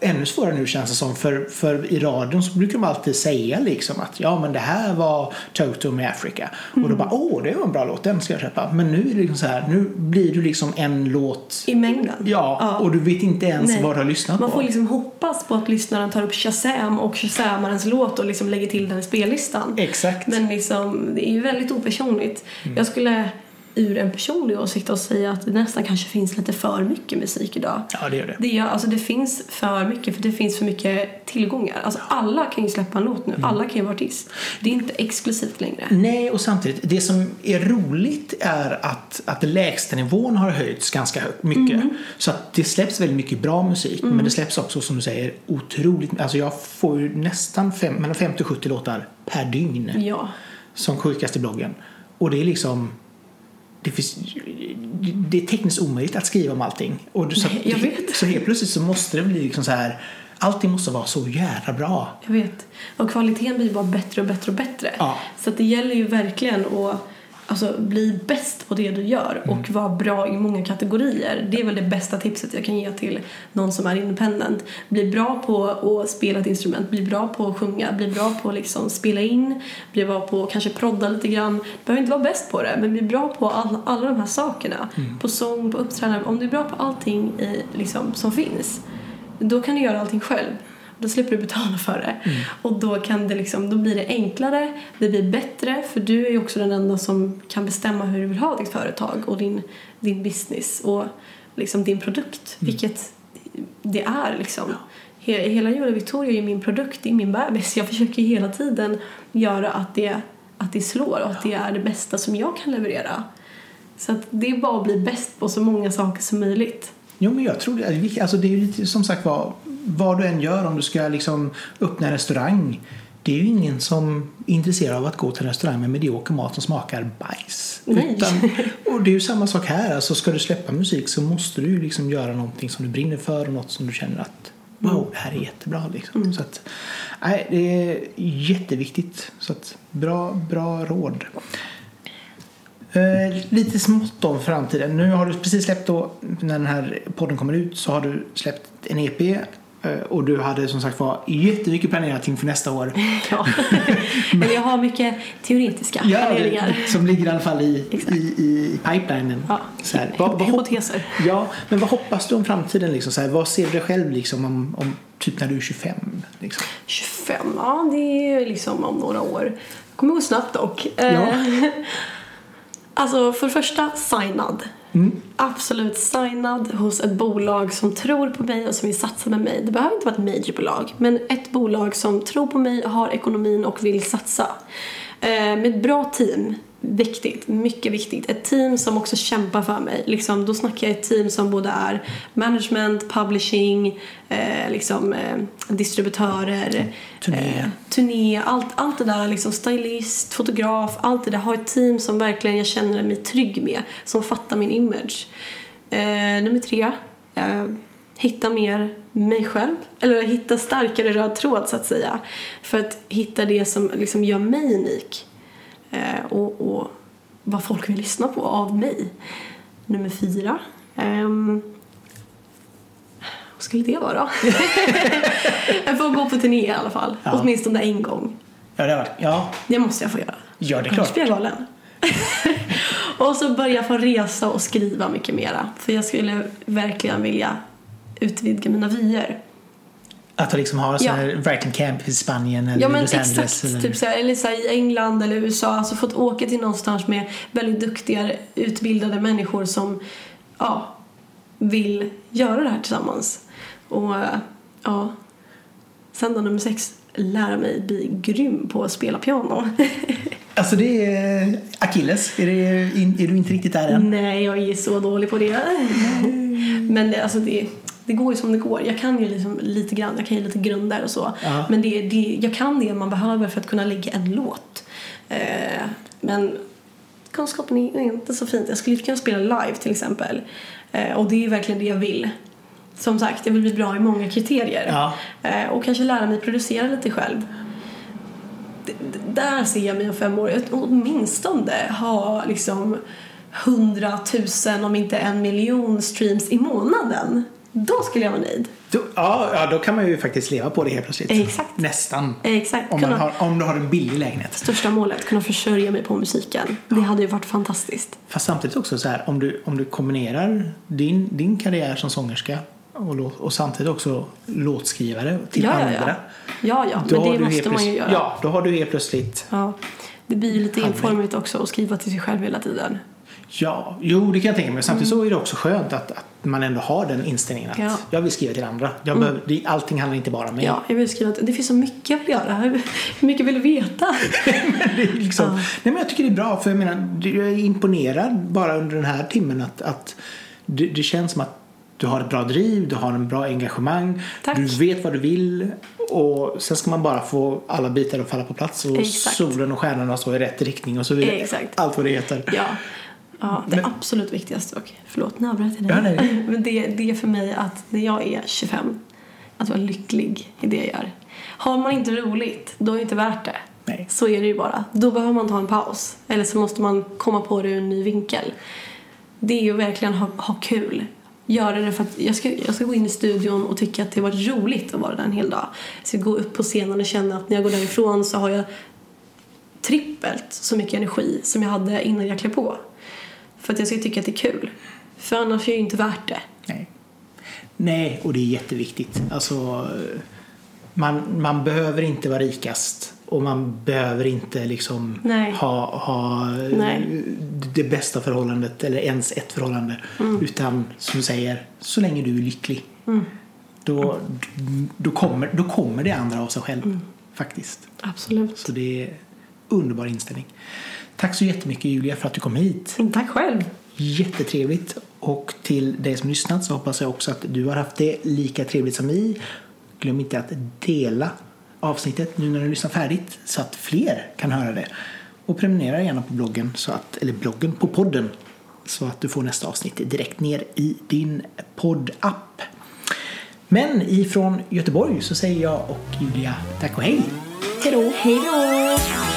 Speaker 1: ännu svårare nu känns det som för, för i radion så brukar de alltid säga liksom att ja men det här var Toto med Africa och då bara åh det var en bra låt den ska jag köpa men nu är det liksom så här nu blir du liksom en låt
Speaker 2: I mängden.
Speaker 1: ja,
Speaker 2: Ja.
Speaker 1: och du vet inte ens
Speaker 2: Nej.
Speaker 1: vad du har lyssnat
Speaker 2: Man
Speaker 1: på
Speaker 2: får liksom hoppas på att lyssnaren tar upp Shazam och Shazamarens låt och liksom lägger till den i spellistan.
Speaker 1: exakt
Speaker 2: Men liksom, det är ju väldigt opersonligt.
Speaker 1: Mm.
Speaker 2: Jag skulle ur en personlig åsikt och säga att det nästan kanske finns lite för mycket musik idag.
Speaker 1: ja det gör det
Speaker 2: Det, alltså det finns för mycket, för det finns för mycket tillgångar. Alltså alla kan ju släppa en låt
Speaker 1: Mm.
Speaker 2: nu, alla kan ju vara artist. Det är inte exklusivt längre.
Speaker 1: Nej, och samtidigt, det som är roligt är att, att lägstanivån har höjts ganska mycket.
Speaker 2: Mm.
Speaker 1: Så att det släpps väldigt mycket bra musik, men det släpps också som du säger otroligt, alltså jag får ju nästan fem, mellan 50 och 70 låtar per dygn
Speaker 2: Ja.
Speaker 1: som skickas till bloggen. Och det är liksom det, finns, det är tekniskt omöjligt att skriva om allting. Och så,
Speaker 2: Jag vet.
Speaker 1: så helt plötsligt så måste det bli liksom så här allting måste vara så jävla bra.
Speaker 2: Jag vet. Och kvaliteten blir bara bättre och bättre och bättre.
Speaker 1: Ja.
Speaker 2: Så att det gäller ju verkligen att alltså, bli bäst på det du gör
Speaker 1: Mm.
Speaker 2: och vara bra i många kategorier. Det är väl det bästa tipset jag kan ge till någon som är independent. Bli bra på att spela ett instrument, bli bra på att sjunga, bli bra på att liksom spela in, bli bra på att kanske prodda lite grann. Du behöver inte vara bäst på det, men bli bra på all, alla de här sakerna.
Speaker 1: Mm.
Speaker 2: På sång, på uppträdande. Om du är bra på allting i, liksom, som finns, då kan du göra allting själv. Då slipper du betala för det. Och då, kan det liksom, då blir det enklare, det blir bättre för du är ju också den enda som kan bestämma hur du vill ha ditt företag och din, din business och liksom din produkt. Vilket det är liksom. He- Hela Julia Victoria är min produkt, det är min bebis. Jag försöker hela tiden göra att det, att det slår och att det är det bästa som jag kan leverera. Så det är bara att bli bäst på så många saker som möjligt.
Speaker 1: Jo, men jag tror det är. Alltså, det är lite som sagt vad, vad du än gör om du ska liksom öppna en restaurang. Det är ju ingen som är intresserad av att gå till en restaurang med medioker mat som smakar bajs. Utan, och det är ju samma sak här. Alltså, ska du släppa musik så måste du liksom göra någonting som du brinner för och något som du känner att wow, det här är jättebra. Liksom. Så att, nej, det är jätteviktigt. Så att, bra, bra råd. Eh, lite smått om framtiden. Nu har du precis släppt då, när den här podden kommer ut så har du släppt en EP eh, och du hade som sagt var jättemycket planerat inför nästa år.
Speaker 2: Ja. Eller jag har mycket teoretiska
Speaker 1: Ja,
Speaker 2: planeringar.
Speaker 1: som ligger i alla fall i, i, i pipelinen.
Speaker 2: Ja,
Speaker 1: Så här, vad-
Speaker 2: hypoteser.
Speaker 1: Ja, men vad hoppas du om framtiden? Liksom? Så här, vad ser du dig själv liksom, om, om typ när du är 25? Liksom?
Speaker 2: 25, ja det är liksom om några år. Det kommer gå snabbt dock. Eh,
Speaker 1: Ja.
Speaker 2: Alltså för det första, signad.
Speaker 1: Mm.
Speaker 2: Absolut signad hos ett bolag som tror på mig och som vill satsa med mig. Det behöver inte vara ett majorbolag, men ett bolag som tror på mig, har ekonomin och vill satsa. Eh, med ett bra team. Viktigt, mycket viktigt. Ett team som också kämpar för mig. Liksom, då snackar jag ett team som både är management, publishing, eh, liksom, eh, distributörer,
Speaker 1: Turné.
Speaker 2: eh, turné, allt, allt det där, liksom stylist, fotograf, allt det där. Ha ett team som verkligen jag känner mig trygg med, som fattar min image. Eh, nummer tre, eh, hitta mer mig själv. Eller hitta starkare röd tråd så att säga. För att hitta det som liksom gör mig unik. Eh, och, och vad folk vill lyssna på av mig. Nummer fyra. ehm, vad skulle det vara då? jag får gå på turné i alla fall.
Speaker 1: Ja.
Speaker 2: Åtminstone en gång.
Speaker 1: Ja, det, varit, ja,
Speaker 2: Det måste jag få göra.
Speaker 1: ja, det är
Speaker 2: Annars
Speaker 1: klart.
Speaker 2: jag galen. och så börja få resa och skriva mycket mera. För jag skulle verkligen vilja utvidga mina vyer.
Speaker 1: Att liksom ha
Speaker 2: Ja.
Speaker 1: writing camp i Spanien eller
Speaker 2: Ja men
Speaker 1: Los Angeles.
Speaker 2: exakt,
Speaker 1: eller-
Speaker 2: typ så här, eller så här, i England eller USA. Alltså fått åka till någonstans med väldigt duktiga, utbildade människor som ja, vill göra det här tillsammans. Och ja, sen då nummer sex, lära mig bli grym på att spela piano.
Speaker 1: Alltså det är Achilles. Är, det, är du inte riktigt där än?
Speaker 2: Nej, jag är så dålig på det. Men det, alltså det, det går ju som det går. Jag kan ju liksom lite grann, jag kan ju lite grunder och så.
Speaker 1: Ja.
Speaker 2: Men det, det, jag kan det man behöver för att kunna lägga en låt. Eh, men kunskapen är inte så fint. Jag skulle kunna spela live till exempel. Eh, och det är verkligen det jag vill. Som sagt, jag vill bli bra i många kriterier.
Speaker 1: Ja.
Speaker 2: Eh, och kanske lära mig producera lite själv. D- d- där ser jag mig om fem år. Åtminstone ha liksom hundratusen om inte en miljon streams i månaden. Då skulle jag vara nöjd.
Speaker 1: Då, ja, ja, då kan man ju faktiskt leva på det helt plötsligt.
Speaker 2: Exakt.
Speaker 1: Nästan.
Speaker 2: Exakt.
Speaker 1: Om,
Speaker 2: Kunna-
Speaker 1: har, om du har en billig lägenhet.
Speaker 2: Största målet, kunna försörja mig på musiken. Det hade ju varit fantastiskt.
Speaker 1: Fast samtidigt också så här, om du, om du kombinerar din, din karriär som sångerska och, och samtidigt också låtskrivare till
Speaker 2: Ja, ja,
Speaker 1: andra.
Speaker 2: ja. Ja, ja, men det måste man ju
Speaker 1: plötsligt-
Speaker 2: göra.
Speaker 1: Ja, då har du helt plötsligt
Speaker 2: Ja. Det blir ju lite
Speaker 1: Handling.
Speaker 2: enformigt också att skriva till sig själv hela tiden.
Speaker 1: Ja, jo det kan jag tänka mig. Men samtidigt så är det också skönt att, att man ändå har den inställningen att
Speaker 2: Ja.
Speaker 1: jag vill skriva till andra. Jag behöver, det, allting handlar inte bara om mig.
Speaker 2: Ja, jag vill skriva att det finns så mycket jag vill göra. Hur mycket vill du veta?
Speaker 1: det är liksom,
Speaker 2: Ja.
Speaker 1: nej, men jag tycker det är bra för jag menar, jag är imponerad bara under den här timmen att, att det, det känns som att du har ett bra driv, du har en bra engagemang,
Speaker 2: Tack.
Speaker 1: du vet vad du vill och sen ska man bara få alla bitar att falla på plats och
Speaker 2: Exakt.
Speaker 1: solen och stjärnorna står i rätt riktning och så vidare.
Speaker 2: Exakt.
Speaker 1: Allt vad det heter.
Speaker 2: Ja. Ja, det
Speaker 1: Men-
Speaker 2: absolut viktigaste och förlåt nu avbröt jag dig.
Speaker 1: Ja, nej.
Speaker 2: Men det, det är för mig att när jag är 25 att vara lycklig i det jag gör. Har man inte roligt, då är det inte värt det.
Speaker 1: Nej.
Speaker 2: Så är det ju bara. Då behöver man ta en paus. Eller så måste man komma på det ur en ny vinkel. Det är ju verkligen ha, ha kul. Göra det för att jag ska, jag ska gå in i studion och tycka att det var roligt att vara där en hel dag. Jag ska gå upp på scenen och känna att när jag går därifrån så har jag trippelt så mycket energi som jag hade innan jag klev på. För att jag ska tycka att det är kul. För annars är det ju inte värt det.
Speaker 1: Nej. Nej, och det är jätteviktigt. Alltså, man, man behöver inte vara rikast och man behöver inte liksom
Speaker 2: Nej.
Speaker 1: ha, ha
Speaker 2: Nej.
Speaker 1: det bästa förhållandet eller ens ett förhållande. Utan som du säger, så länge du är lycklig. Då, då, kommer, då kommer det andra av sig själv. Faktiskt.
Speaker 2: Absolut.
Speaker 1: Så det är underbar inställning. Tack så jättemycket Julia för att du kom hit.
Speaker 2: Tack själv.
Speaker 1: Jättetrevligt. Och till dig som lyssnat så hoppas jag också att du har haft det lika trevligt som vi. Glöm inte att dela avsnittet nu när du lyssnar färdigt så att fler kan höra det. Och prenumerera gärna på bloggen, så att, eller bloggen, på podden så att du får nästa avsnitt direkt ner i din poddapp. Men ifrån Göteborg så säger jag och Julia tack och hej! Hej då!
Speaker 2: Hej då!